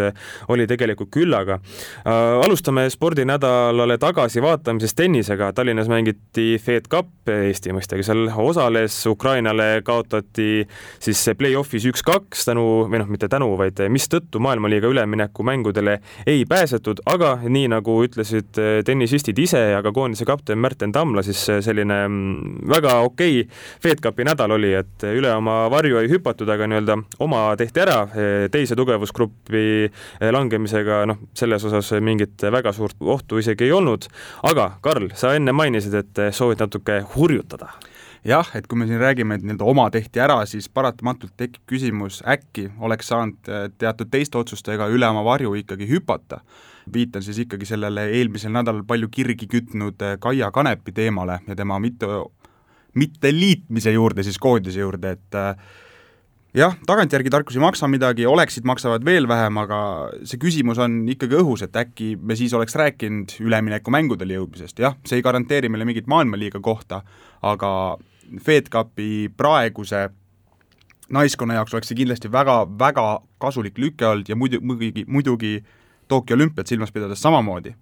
oli tegelikult küllaga. alustame spordinädalale tagasivaatamisest tennisega, Tallinnas mängiti Fed Cup, Eesti mõistagi seal osales, Ukrainale kaotati siis play-off play-off'is üks-kaks tänu, või noh, mitte tänu, vaid mistõttu maailmaliiga üleminekumängudele ei pääsetud, aga nii nagu ütlesid eh, tennisistid ise ja ka koondise kapten Märten Tamla, siis selline mm, väga okei okay FedCupi nädal oli, et üle oma varju ei hüpatud, aga nii-öelda oma tehti ära, eh, teise tugevusgruppi eh, langemisega, noh, selles osas mingit väga suurt ohtu isegi ei olnud. aga Karl, sa enne mainisid, et soovid natuke hurjutada jah, et kui me siin räägime, et nii-öelda oma tehti ära, siis paratamatult tekib küsimus, äkki oleks saanud äh, teatud teiste otsustega üle oma varju ikkagi hüpata. viitan siis ikkagi sellele eelmisel nädalal palju kirgi kütnud äh, Kaia Kanepi teemale ja tema mitte, mitte liitmise juurde siis koondise juurde, et äh, jah, tagantjärgi tarkus ei maksa midagi, oleksid maksavad veel vähem, aga see küsimus on ikkagi õhus, et äkki me siis oleks rääkinud üleminekumängudele jõudmisest, jah, see ei garanteeri meile mingit maailmaliiga kohta, aga FedCupi praeguse naiskonna jaoks oleks see kindlasti väga, väga kasulik lüke olnud ja muidu, muidugi, muidugi Tokyo olümpiat silmas pidades samamoodi.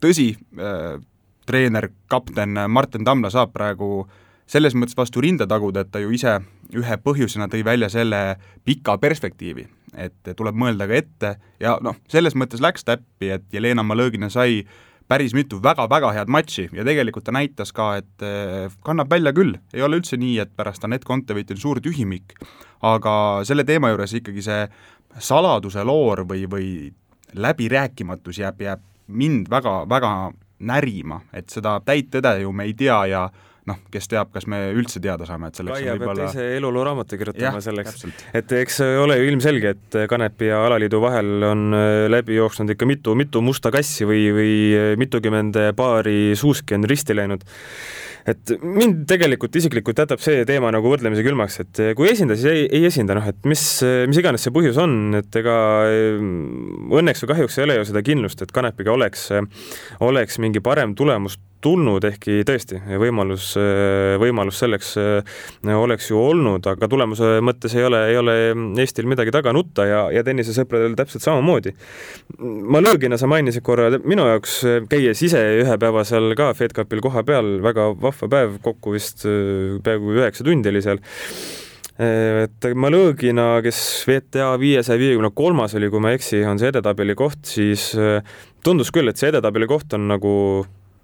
tõsi äh,, treener, kapten Martin Tamla saab praegu selles mõttes vastu rinda taguda, et ta ju ise ühe põhjusena tõi välja selle pika perspektiivi, et tuleb mõelda ka ette ja noh, selles mõttes läks täppi, et Jelena Malõgina sai päris mitu väga-väga head matši ja tegelikult ta näitas ka, et eh, kannab välja küll, ei ole üldse nii, et pärast Anett Kontaveit on suur tühimik, aga selle teema juures ikkagi see saladuse loor või, või läbirääkimatus jääb, jääb mind väga, väga närima, et seda täit tõde ju me ei tea ja noh, kes teab, kas me üldse teada saame, et selleks Kaia peab võib-olla ise eluluuraamatu kirjutama Jah, selleks. et eks ole ju ilmselge, et Kanepi ja alaliidu vahel on äh, läbi jooksnud ikka mitu, mitu musta kassi või, või äh, mitukümmend paari suuski on risti läinud et mind tegelikult isiklikult jätab see teema nagu võrdlemisi külmaks, et kui esinda, siis ei, ei esinda, noh, et mis, mis iganes see põhjus on, et ega mm, õnneks või kahjuks ei ole ju seda kindlust, et Kanepiga oleks, oleks mingi parem tulemus tulnud, ehkki tõesti, võimalus, võimalus selleks oleks ju olnud, aga tulemuse mõttes ei ole, ei ole Eestil midagi taga nutta ja, ja tennisesõpradel täpselt samamoodi. Malõgina sa mainisid korra, minu jaoks käies ise ühe päeva seal ka FedCupil kohapeal, väga vahva päev, kokku vist peaaegu üheksa tundi oli seal. Et Malõgina, kes VTA viiesaja viiekümne kolmas oli, kui ma ei eksi, on see edetabeli koht, siis tundus küll, et see edetabeli koht on nagu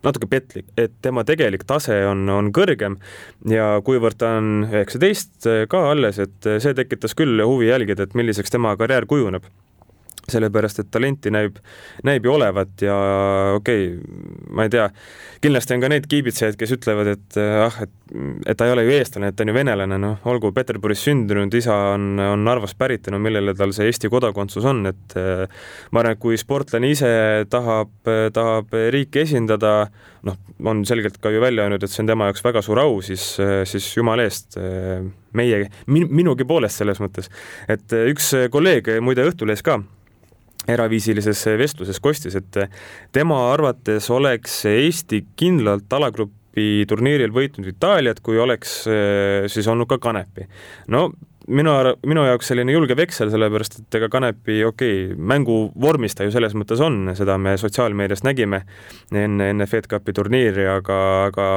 natuke petlik, et tema tegelik tase on, on kõrgem ja kuivõrd ta on üheksateist ka alles, et see tekitas küll huvi jälgida, et milliseks tema karjäär kujuneb sellepärast, et talenti näib, näib ju olevat ja okei okay,, ma ei tea, kindlasti on ka neid kiibitsejaid, kes ütlevad, et ah, et, et ta ei ole ju eestlane, et ta on ju venelane, noh, olgu Peterburis sündinud, isa on, on Narvast pärit ja no millele tal see Eesti kodakondsus on, et ma arvan, et kui sportlane ise tahab, tahab riiki esindada, noh, on selgelt ka ju välja öelnud, et see on tema jaoks väga suur au, siis, siis jumala eest meie min,, minugi poolest selles mõttes. et üks kolleeg muide Õhtulehes ka eraviisilises vestluses kostis, et tema arvates oleks Eesti kindlalt alagrupi turniiril võitnud Itaaliat, kui oleks siis olnud ka Kanepi. no minu, minu jaoks selline julge veksel, sellepärast et ega Kanepi, okei okay,, mängu vormis ta ju selles mõttes on, seda me sotsiaalmeedias nägime enne, enne FedCupi turniiri, aga, aga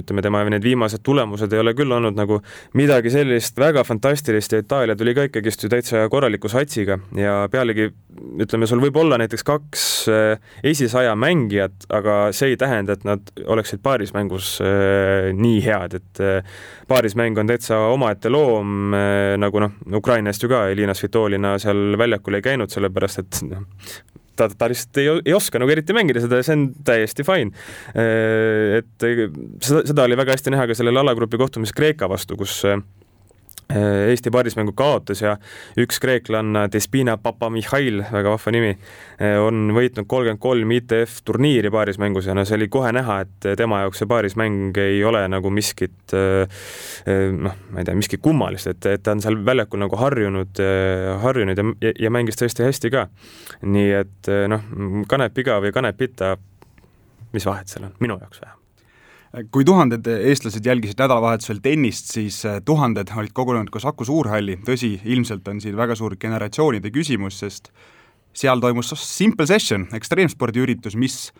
ütleme, tema need viimased tulemused ei ole küll olnud nagu midagi sellist väga fantastilist ja Itaalia tuli ka ikkagist ju täitsa korraliku satsiga ja pealegi ütleme, sul võib olla näiteks kaks eh, esisaja mängijat, aga see ei tähenda, et nad oleksid paarismängus äh, nii head, et äh, paarismäng on täitsa omaette loom nagu noh, Ukraina eest ju ka Elina Svitolina seal väljakul ei käinud, sellepärast et noh, ta, ta lihtsalt ei, ei oska nagu eriti mängida seda ja see on täiesti fine. et seda, seda oli väga hästi näha ka sellel alagrupi kohtumisel Kreeka vastu, kus Äh, Eesti paarismängu kaotas ja üks kreeklanna, Despina Papamihhail, väga vahva nimi, äh, on võitnud kolmkümmend kolm ITF turniiri paarismängus ja no see oli kohe näha, et tema jaoks see paarismäng ei ole nagu miskit äh, noh, ma ei tea, miskit kummalist, et, et ta on seal väljakul nagu harjunud, harjunud ja, ja mängis tõesti hästi ka. nii et noh, Kanepiga või Kanepita, mis vahet seal on, minu jaoks vähemalt kui tuhanded eestlased jälgisid nädalavahetusel tennist, siis äh, tuhanded olid kogunenud ka Saku Suurhalli, tõsi, ilmselt on siin väga suur generatsioonide küsimus, sest seal toimus Simple Session, ekstreemspordiüritus, mis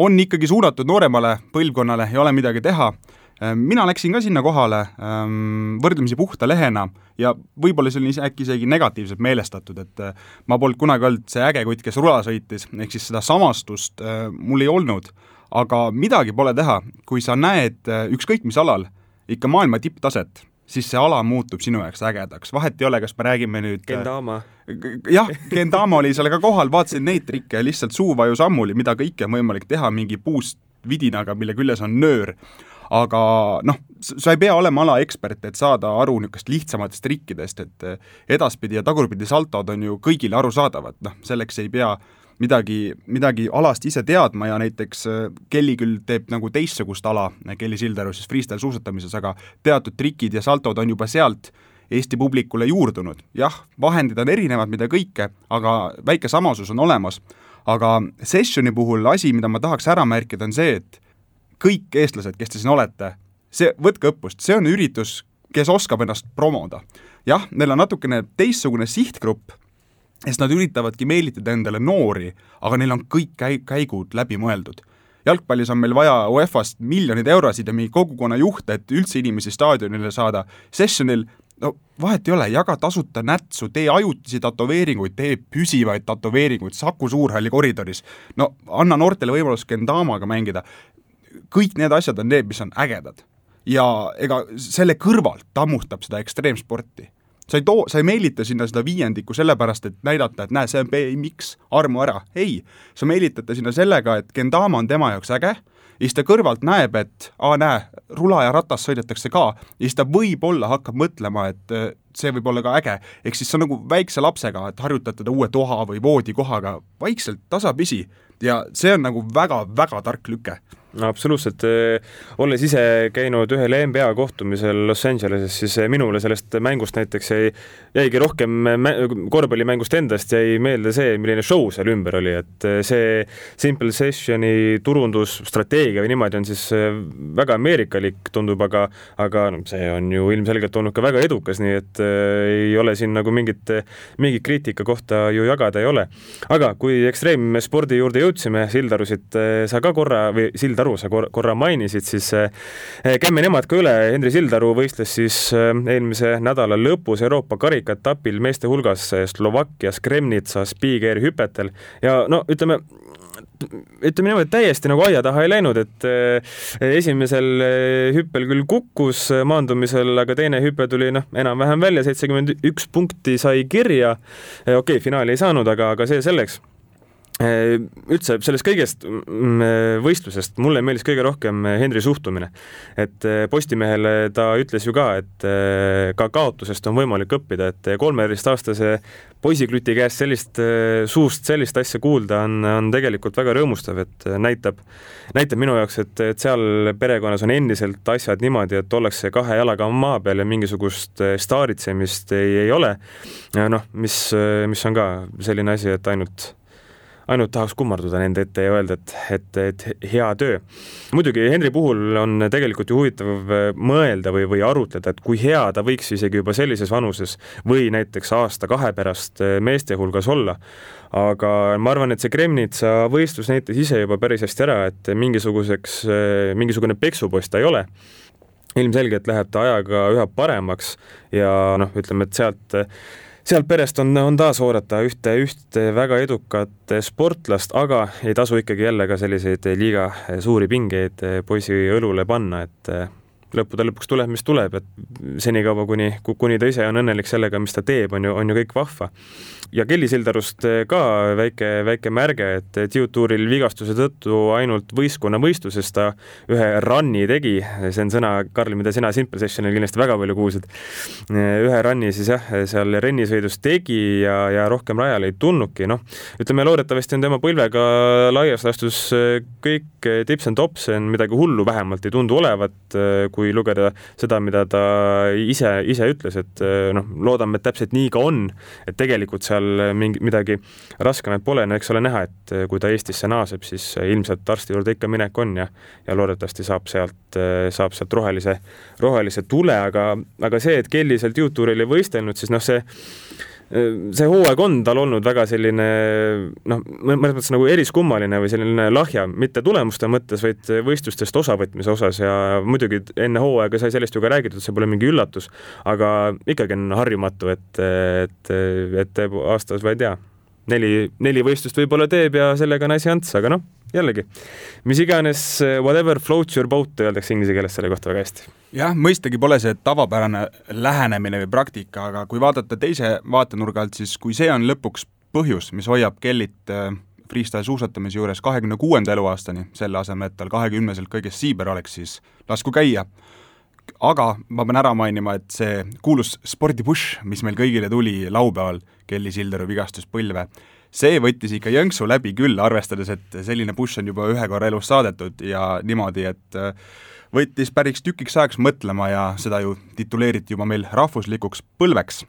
on ikkagi suunatud nooremale põlvkonnale, ei ole midagi teha, äh, mina läksin ka sinna kohale ähm, võrdlemisi puhta lehena ja võib-olla see oli äkki isegi negatiivselt meelestatud, et äh, ma polnud kunagi olnud see äge kutt, kes rula sõitis, ehk siis seda samastust mul ei olnud aga midagi pole teha, kui sa näed äh, ükskõik mis alal ikka maailma tipptaset, siis see ala muutub sinu jaoks ägedaks, vahet ei ole, kas me räägime nüüd äh, Kendama. jah, Kendama oli seal ka kohal, vaatasin neid trikke, lihtsalt suuvaju-sammuli, mida kõike on võimalik teha mingi puust vidinaga, mille küljes on nöör. Aga noh, sa ei pea olema alaekspert, et saada aru niisugust lihtsamatest trikkidest, et äh, edaspidi ja tagurpidi saltod on ju kõigile arusaadavad, noh, selleks ei pea äh, midagi, midagi alast ise teadma ja näiteks äh, Kelly küll teeb nagu teistsugust ala, Kelly Sildaru siis freestyle suusatamises, aga teatud trikid ja saltod on juba sealt Eesti publikule juurdunud. jah, vahendid on erinevad, mida kõike, aga väike samasus on olemas. aga sessioni puhul asi, mida ma tahaks ära märkida, on see, et kõik eestlased, kes te siin olete, see, võtke õppust, see on üritus, kes oskab ennast promoda. jah, neil on natukene teistsugune sihtgrupp sest nad üritavadki meelitada endale noori, aga neil on kõik käi-, käigud läbi mõeldud. jalgpallis on meil vaja UEFA-st miljoneid eurosid ja mingi kogukonna juhte, et üldse inimesi staadionile saada. Sessionil no vahet ei ole, jaga tasuta nätsu, tee ajutisi tätoveeringuid, tee püsivaid tätoveeringuid Saku Suurhalli koridoris. no anna noortele võimalus Kendamaga mängida. kõik need asjad on need, mis on ägedad. ja ega selle kõrvalt tammustab seda ekstreemsporti sa ei too, sa ei meelita sinna seda viiendikku sellepärast, et näidata, et näe, see on BMX, armu ära, ei. sa meelitad ta sinna sellega, et Kendama on tema jaoks äge ja siis ta kõrvalt näeb, et aa, näe, rula ja ratas sõidetakse ka ja siis ta võib-olla hakkab mõtlema, et see võib olla ka äge. ehk siis see on nagu väikse lapsega, et harjutad teda uue toa või voodikohaga vaikselt, tasapisi ja see on nagu väga-väga tark lüke no absoluutselt, olles ise käinud ühel NBA kohtumisel Los Angeleses, siis minule sellest mängust näiteks jäi, jäigi rohkem korvpallimängust endast jäi meelde see, milline show seal ümber oli, et see Simple Sessioni turundusstrateegia või niimoodi on siis väga ameerikalik, tundub, aga aga no see on ju ilmselgelt olnud ka väga edukas, nii et ei ole siin nagu mingit, mingit kriitika kohta ju jagada ei ole. aga kui ekstreemspordi juurde jõudsime, Sildarusid sa ka korra või Sild Sildaru sa korra mainisid, siis eh, käime nemad ka üle. Henri Sildaru võistles siis eh, eelmise nädala lõpus Euroopa karikaetapil meeste hulgas eh, Slovakkias Kremnitsas big-air hüpetel ja no ütleme, ütleme niimoodi, et täiesti nagu aia taha ei läinud, et esimesel hüppel küll kukkus maandumisel, aga teine hüpe tuli noh, enam-vähem välja, seitsekümmend üks punkti sai kirja. okei okay,, finaali ei saanud, aga, aga see selleks üldse sellest kõigest mm, äh, võistlusest mulle meeldis kõige rohkem äh, Henri suhtumine. et Postimehele ta ütles ju ka, et ka kaotusest on võimalik õppida, et kolmeteistaastase poisikluti käest sellist, suust sellist asja kuulda on, on tegelikult väga rõõmustav, et näitab, näitab minu jaoks, et, et seal perekonnas on endiselt asjad niimoodi, et ollakse kahe jalaga maa peal ja mingisugust staaritsemist ei, ei ole. noh, mis, mis on ka selline asi, et ainult ainult tahaks kummarduda nende ette ja öelda, et, et, et hea töö. muidugi Henri puhul on tegelikult ju huvitav äh, mõelda või, või arutleda, et kui hea ta võiks isegi juba sellises vanuses või näiteks aasta-kahe pärast äh, meeste hulgas olla. aga ma arvan, et see Kremnitsa võistlus näitas ise juba päris hästi ära, et mingisuguseks, äh, mingisugune peksupoiss ta ei ole ilmselgelt läheb ta ajaga üha paremaks ja noh, ütleme, et sealt sealt perest on, on taas oodata ühte, ühte väga edukat sportlast, aga ei tasu ikkagi jälle ka selliseid liiga suuri pingeid poisi õlule panna, et lõppude lõpuks tuleb, mis tuleb, et senikaua, kuni, kuni ta ise on õnnelik sellega, mis ta teeb, on ju, on ju kõik vahva. ja Kelly Sildarust ka väike, väike märge, et Tiutuuril vigastuse tõttu ainult võistkonna võistluses ta ühe run'i tegi, see on sõna, Karl, mida sina Simple Sessionil kindlasti väga palju kuulsid. ühe run'i siis jah, seal rennisõidus tegi ja, ja rohkem rajale ei tulnudki, noh, ütleme loodetavasti on tema põlvega laias laastus kõik tips and tops, midagi hullu vähemalt ei tundu olevat, kui lugeda seda, mida ta ise, ise ütles, et eh, noh, loodame, et täpselt nii ka on, et tegelikult seal mingi, midagi raskemat pole, no eks ole näha, et eh, kui ta Eestisse naaseb, siis ilmselt arsti juurde ikka minek on ja ja loodetavasti saab sealt, eh, saab sealt rohelise, rohelise tule, aga, aga see, et Kelly sealt juutuuril ei võistelnud, siis noh, see see hooaeg on tal olnud väga selline noh, mõnes mõttes nagu eriskummaline või selline lahja, mitte tulemuste mõttes, vaid võistlustest osavõtmise osas ja muidugi enne hooaega sai sellest ju ka räägitud, see pole mingi üllatus, aga ikkagi on harjumatu, et, et, et teeb aastas, ma ei tea, neli, neli võistlust võib-olla teeb ja sellega on asi ants, aga noh jällegi, mis iganes whatever floats your boat öeldakse inglise keeles selle kohta väga hästi. jah, mõistagi pole see tavapärane lähenemine või praktika, aga kui vaadata teise vaatenurga alt, siis kui see on lõpuks põhjus, mis hoiab Kellit äh, freestyle suusatamise juures kahekümne kuuenda eluaastani, selle asemel, et tal kahekümneselt kõigest siiber oleks, siis lasku käia. Aga ma pean ära mainima, et see kuulus spordipush, mis meil kõigile tuli laupäeval Kelly Sildaru vigastuspõlve, see võttis ikka jõnksu läbi küll, arvestades, et selline push on juba ühe korra elus saadetud ja niimoodi, et äh, võttis päris tükiks ajaks mõtlema ja seda ju tituleeriti juba meil rahvuslikuks põlveks.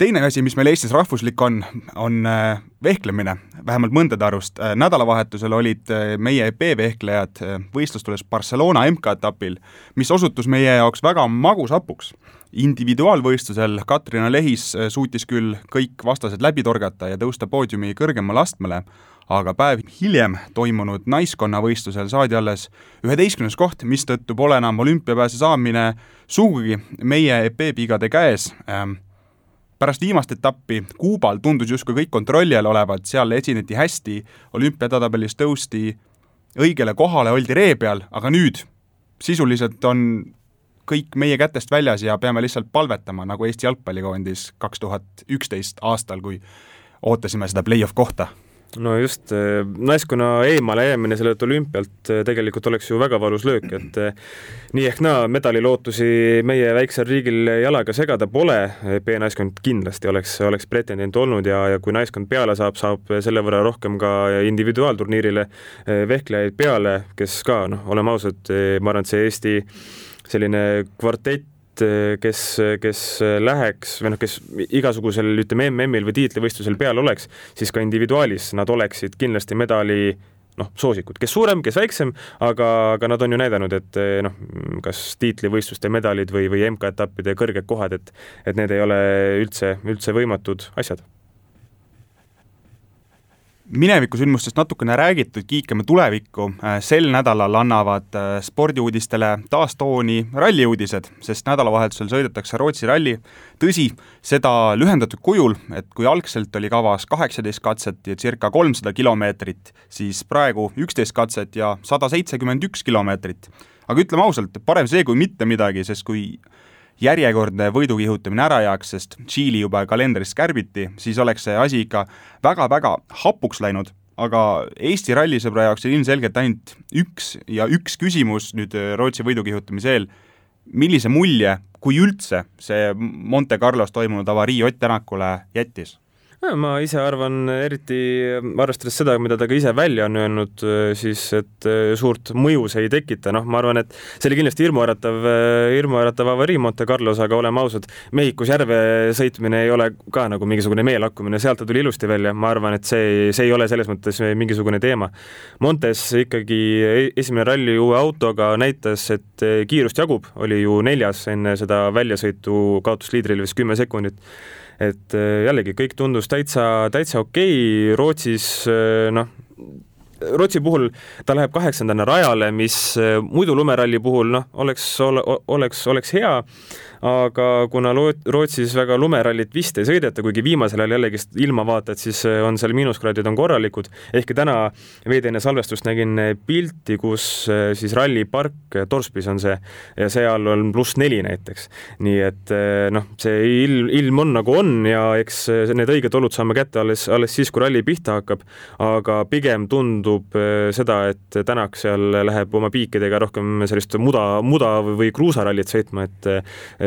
Teine asi, mis meil Eestis rahvuslik on, on äh, vehklemine, vähemalt mõndade arust. Äh, nädalavahetusel olid äh, meie EP-vehklejad võistlustules Barcelona MK-etapil, mis osutus meie jaoks väga magushapuks. individuaalvõistlusel Katrina Lehis suutis küll kõik vastased läbi torgata ja tõusta poodiumi kõrgemale astmele, aga päev hiljem toimunud naiskonnavõistlusel saadi alles üheteistkümnes koht, mistõttu pole enam olümpiapääse saamine sugugi meie EP-pigade käes ähm, pärast viimast etappi Kuubal tundus justkui kõik kontrolli all olevat, seal esineti hästi, olümpiadatabelis tõusti õigele kohale, oldi ree peal, aga nüüd sisuliselt on kõik meie kätest väljas ja peame lihtsalt palvetama, nagu Eesti jalgpallikoondis kaks tuhat üksteist aastal, kui ootasime seda play-off kohta no just, eh, naiskonna eemale jäämine sellelt olümpialt eh, tegelikult oleks ju väga valus löök, et eh, nii ehk naa medalilootusi meie väiksel riigil jalaga segada pole. B-naiskond kindlasti oleks, oleks pretendent olnud ja, ja kui naiskond peale saab, saab selle võrra rohkem ka individuaalturniirile vehklejaid peale, kes ka noh, oleme ausad, ma arvan, et see Eesti selline kvartett kes, kes läheks või noh, kes igasugusel, ütleme, MM-il või tiitlivõistlusel peal oleks, siis ka individuaalis nad oleksid kindlasti medali noh, soosikud, kes suurem, kes väiksem, aga, aga nad on ju näidanud, et noh, kas tiitlivõistluste medalid või, või MK-etappide kõrged kohad, et et need ei ole üldse, üldse võimatud asjad minevikusündmustest natukene räägitud, kiikame tulevikku, äh, sel nädalal annavad äh, spordiuudistele taas tooni ralliuudised, sest nädalavahetusel sõidetakse Rootsi ralli, tõsi, seda lühendatud kujul, et kui algselt oli kavas kaheksateist katset ja circa kolmsada kilomeetrit, siis praegu üksteist katset ja sada seitsekümmend üks kilomeetrit. aga ütleme ausalt, parem see kui mitte midagi, sest kui järjekordne võidu kihutamine ära jääks, sest Tšiili juba kalendrist kärbiti, siis oleks see asi ikka väga-väga hapuks läinud, aga Eesti rallisõbra jaoks on ilmselgelt ainult üks ja üks küsimus nüüd äh, Rootsi võidu kihutamise eel, millise mulje, kui üldse, see Monte Carlos toimunud avarii Ott Tänakule jättis? Ma ise arvan, eriti arvestades seda, mida ta ka ise välja on öelnud, siis et eh, suurt mõju see ei tekita, noh, ma arvan, et see oli kindlasti hirmuäratav, eh, hirmuäratav avarii Monte Carlos, aga oleme ausad, Mehhikus järve sõitmine ei ole ka nagu mingisugune meelakkumine, sealt ta tuli ilusti välja, ma arvan, et see, see ei ole selles mõttes mingisugune teema. Montes ikkagi esimene ralli uue autoga näitas, et kiirust jagub, oli ju neljas enne seda väljasõitu, kaotus liidrile vist kümme sekundit et äh, jällegi kõik tundus täitsa, täitsa okei okay., Rootsis äh, noh, Rootsi puhul ta läheb kaheksandana rajale, mis äh, muidu lumeralli puhul noh, oleks, oleks, oleks hea aga kuna Rootsis väga lumerallit vist ei sõideta, kuigi viimasel ajal jällegi ilma vaatad, siis äh, on seal miinuskraadid on korralikud, ehkki täna veidi enne salvestust nägin äh, pilti, kus äh, siis rallipark Torspis on see ja seal on pluss neli näiteks. nii et noh, see ilm, ilm on nagu on ja eks need õiged olud saame kätte alles, alles siis, kui ralli pihta hakkab, aga pigem tundub seda, et Tänak seal läheb oma piikidega rohkem sellist muda, muda või kruusarallit sõitma, et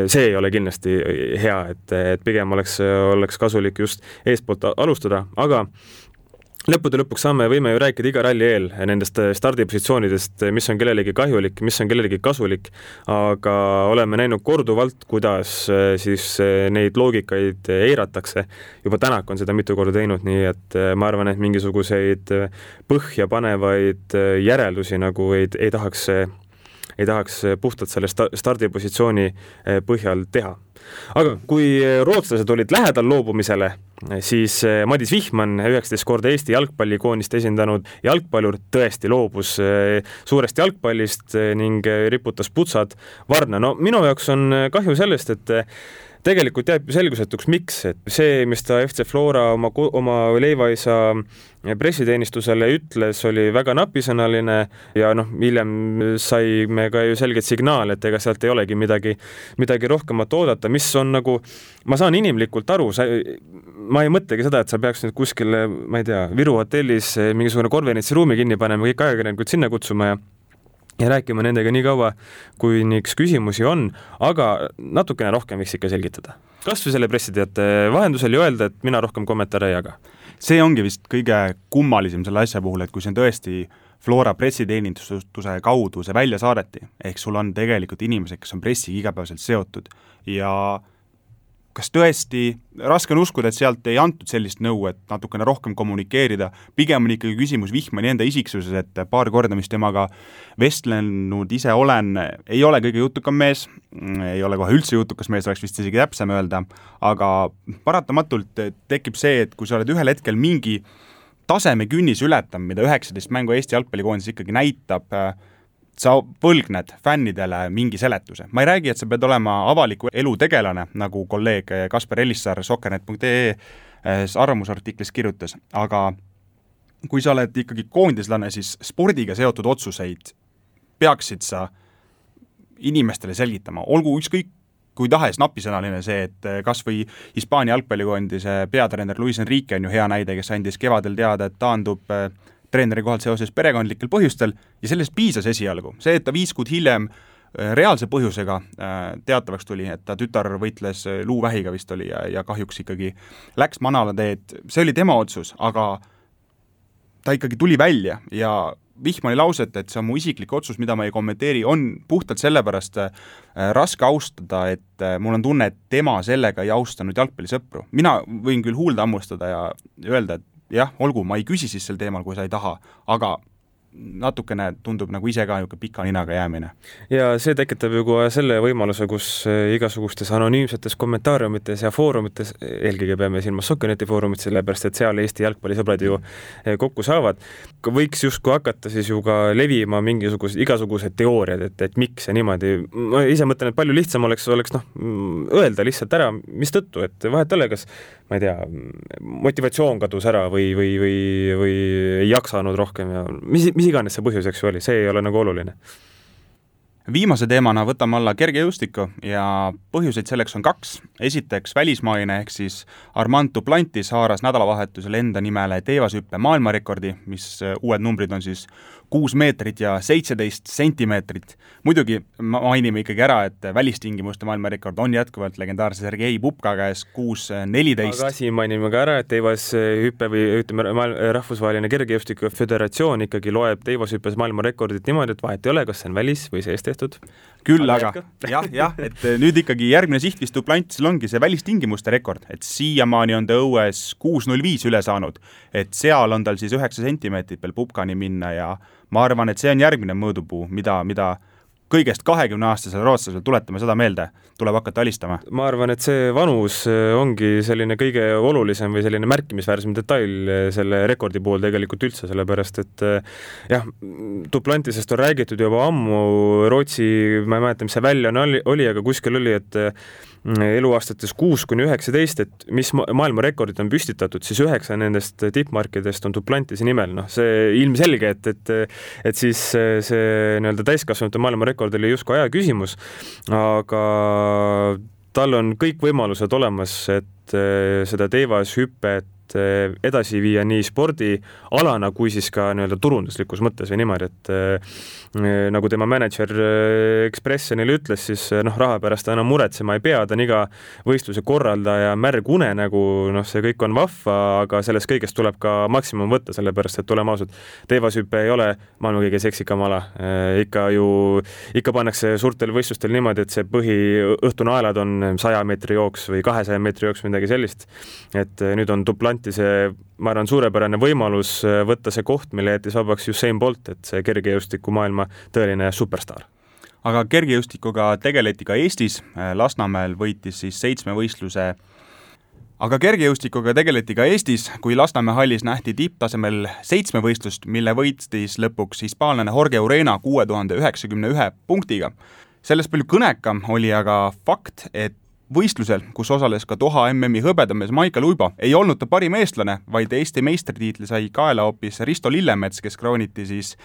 see ei ole kindlasti hea, et, et pigem oleks, oleks kasulik just eespoolt alustada, aga lõppude lõpuks saame, võime ju rääkida iga ralli eel nendest stardipositsioonidest, mis on kellelegi kahjulik, mis on kellelegi kasulik, aga oleme näinud korduvalt, kuidas eh, siis eh, neid loogikaid eiratakse. juba Tänak on seda mitu korda teinud, nii et ma arvan, et mingisuguseid põhjapanevaid järeldusi nagu ei, ei tahaks ei tahaks puhtalt selle stardipositsiooni eh, põhjal teha. aga kui rootslased olid lähedal loobumisele, siis eh, Madis Vihman, üheksateist korda Eesti jalgpallikoondist esindanud jalgpallur, tõesti loobus eh, suurest jalgpallist ning riputas putsad varna. no minu jaoks on kahju sellest, et tegelikult jääb selgusetuks, miks, et see, mis ta FC Flora oma, oma leivaisa pressiteenistusele ütles, oli väga napisõnaline ja noh, hiljem saime ka ju selget signaali, et ega sealt ei olegi midagi, midagi rohkemat oodata, mis on nagu, ma saan inimlikult aru, sa, ma ei mõtlegi seda, et sa peaks nüüd kuskil, ma ei tea, Viru hotellis mingisugune konverentsiruumi kinni panema, kõik ajakirjanikud sinna kutsuma ja ja rääkima nendega nii kaua, kuniks küsimusi on, aga natukene rohkem võiks ikka selgitada. kas või selle pressiteate vahendusel ja öelda, et mina rohkem kommentaare ei jaga. see ongi vist kõige kummalisem selle asja puhul, et kui see on tõesti Flora pressiteenistuse kaudu see välja saadeti, ehk sul on tegelikult inimesed, kes on pressiga igapäevaselt seotud ja kas tõesti, raske on uskuda, et sealt ei antud sellist nõu, et natukene rohkem kommunikeerida, pigem on ikkagi küsimus Vihmani enda isiksuses, et paar korda, mis temaga vestlenud ise olen, ei ole kõige jutukam mees, ei ole kohe üldse jutukas mees, oleks vist isegi täpsem öelda, aga paratamatult tekib see, et kui sa oled ühel hetkel mingi taseme künnis ületanud, mida üheksateist mängu Eesti jalgpallikoondis ikkagi näitab äh,, sa võlgned fännidele mingi seletuse. ma ei räägi, et sa pead olema avaliku elu tegelane, nagu kolleeg Kaspar Ellissaar Soccernet.ee eh, arvamusartiklis kirjutas, aga kui sa oled ikkagi koondislane, siis spordiga seotud otsuseid peaksid sa inimestele selgitama, olgu ükskõik kui tahes napisõnaline see, et eh, kas või Hispaania jalgpallikoondise peatreener Luis Enrique on ju hea näide, kes andis kevadel teada, et taandub äh, treeneri kohalt seoses perekondlikel põhjustel ja sellest piisas esialgu. see, et ta viis kuud hiljem äh, reaalse põhjusega äh, teatavaks tuli, et ta tütar võitles äh, luuvähiga vist oli ja, ja kahjuks ikkagi läks manalateed, see oli tema otsus, aga ta ikkagi tuli välja ja Vihmani lauset, et see on mu isiklik otsus, mida ma ei kommenteeri, on puhtalt sellepärast raske austada, et mul on tunne, et tema sellega ei austanud jalgpallisõpru. mina võin küll huulde hammustada ja öelda, et jah, olgu, ma ei küsi siis sel teemal, kui sa ei taha, aga natukene tundub nagu ise ka niisugune pika ninaga jäämine. ja see tekitab ju kohe selle võimaluse, kus eh, igasugustes anonüümsetes kommentaariumites ja foorumites, eelkõige peame silmas Soccerneti foorumit, sellepärast et seal Eesti jalgpallisõbrad ju eh, kokku saavad, võiks justkui hakata siis ju ka levima mingisugused igasugused teooriad, et, et miks ja niimoodi. ma ise mõtlen, et palju lihtsam oleks, oleks noh, öelda lihtsalt ära, mistõttu, et vahet ei ole, kas ma ei tea, motivatsioon kadus ära või, või, või, või ei jaksanud rohkem ja mis, mis mis iganes see põhjus, eks ju, oli, see ei ole nagu oluline viimase teemana võtame alla kergejõustiku ja põhjuseid selleks on kaks. esiteks välismaine ehk siis Armand Duplantis haaras nädalavahetusel enda nimele teevashüppe maailmarekordi, mis äh, uued numbrid on siis kuus meetrit ja seitseteist sentimeetrit. muidugi mainime ikkagi ära, et välistingimuste maailmarekord on jätkuvalt legendaarse Sergei Pupka käes kuus neliteist. aga siin mainime ka ära, et teivashüpe või ütleme, rahvusvaheline kergejõustiku föderatsioon ikkagi loeb teivashüppes maailmarekordit niimoodi, et vahet ei ole, kas see on välis või sees tehtud. Küll aga, jah, jah, et nüüd ikkagi järgmine siht vist Duplantisel ongi see välistingimuste rekord, et siiamaani on ta õues kuus null viis üle saanud. et seal on tal siis üheksa sentimeetrit veel Pupkani minna ja ma arvan, et see on järgmine mõõdupuu, mida, mida kõigest kahekümneaastasel rootslasel, tuletame seda meelde, tuleb hakata alistama. ma arvan, et see vanus äh, ongi selline kõige olulisem või selline märkimisväärsem detail äh, selle rekordi puhul tegelikult üldse, sellepärast et äh, jah, Duplantisest on räägitud juba ammu, Rootsi, ma ei mäleta, mis see väljaanne oli, oli, aga kuskil oli, et eluaastates kuus kuni üheksateist, et mis maailmarekordid on püstitatud, siis üheksa nendest tippmarkidest on Duplantise nimel, noh, see ilmselge, et, et et siis see nii-öelda täiskasvanute maailmarekord oli justkui aja küsimus, aga tal on kõik võimalused olemas, et seda teivashüpet Eh, edasi viia nii spordialana kui siis ka nii-öelda turunduslikus mõttes või niimoodi, et nagu tema mänedžer eh, Expressionile ütles, siis noh, raha pärast ta enam muretsema ei pea, ta on iga võistluse korraldaja märg unenägu, noh, see kõik on vahva, aga sellest kõigest tuleb ka maksimum võtta, sellepärast et oleme ausad, teevashüpe ei ole maailma kõige seksikam ala, ikka ju, ikka pannakse suurtel võistlustel niimoodi, et see põhiõhtunaelad on saja meetri jooks või kahesaja meetri jooks, midagi sellist. et nüüd on duplant anti see, ma arvan, suurepärane võimalus äh, võtta see koht, mille jättis vabaks Usain Bolt, et see kergejõustikumaailma tõeline superstaar aga kergejõustikuga tegeleti ka Eestis, äh, Lasnamäel võitis siis seitsmevõistluse aga kergejõustikuga tegeleti ka Eestis, kui Lasnamäe hallis nähti tipptasemel seitsmevõistlust, mille võitis lõpuks hispaanlane Jorge Urena kuue tuhande üheksakümne ühe punktiga. sellest palju kõnekam oli aga fakt, et võistlusel, kus osales ka Doha MM-i hõbedamees Maicel Uibo, ei olnud ta parim eestlane, vaid Eesti meistritiitli sai kaela hoopis Risto Lillemets, kes krooniti siis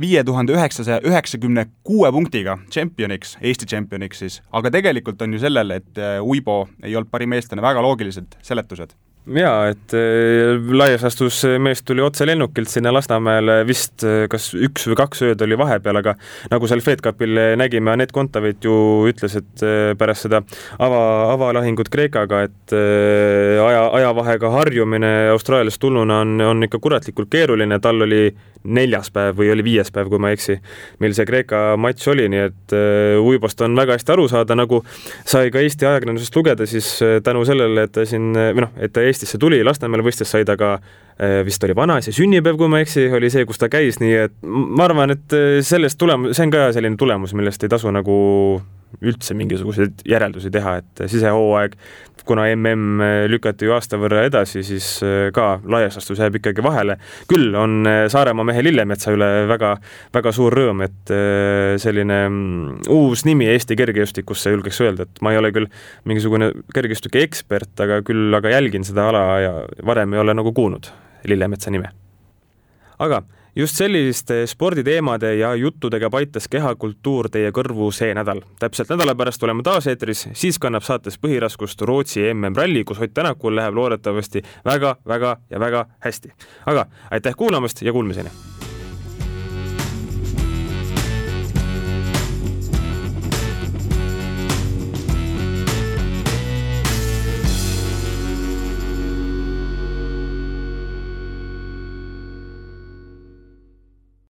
viie tuhande üheksasaja üheksakümne kuue punktiga tšempioniks, Eesti tšempioniks siis, aga tegelikult on ju sellel, et äh, Uibo ei olnud parim eestlane, väga loogilised seletused jaa, et äh, laias laastus mees tuli otse lennukilt sinna Lasnamäele, vist äh, kas üks või kaks ööd oli vahepeal, aga nagu seal FedCupil nägime, Anett Kontaveit ju ütles, et äh, pärast seda ava, avalahingut Kreekaga, et aja, ajavahega harjumine Austraaliast tulnuna on, on ikka kuratlikult keeruline, tal oli neljas päev või oli viies päev, kui ma ei eksi, mil see Kreeka matš oli, nii et Uibost on väga hästi aru saada, nagu sai ka Eesti ajakirjandusest lugeda, siis tänu sellele, et ta siin või noh, et ta Eestisse tuli, Lasnamäele võistlus, sai ta ka eh, vist oli vanaisa sünnipäev, kui ma ei eksi, oli see, kus ta käis, nii et ma arvan, et eh, sellest tulem-, see on ka selline tulemus, millest ei tasu nagu üldse mingisuguseid järeldusi teha, et sisehooaeg, kuna mm lükati ju aasta võrra edasi, siis eh, ka laias laastus jääb ikkagi vahele. küll on Saaremaa mehe Lillemetsa üle väga, väga suur rõõm, et selline mm, uus nimi Eesti kergejõustikusse julgeks öelda, et ma ei ole küll mingisugune kergejõustike ekspert, aga küll aga jälgin seda ala ja varem ei ole nagu kuulnud Lillemetsa nime. aga just selliste sporditeemade ja juttudega paitas kehakultuur teie kõrvu see nädal. täpselt nädala pärast oleme taas eetris, siis kannab saates põhiraskust Rootsi MM-ralli, kus Ott Tänakul läheb loodetavasti väga-väga ja väga hästi. aga aitäh kuulamast ja kuulmiseni!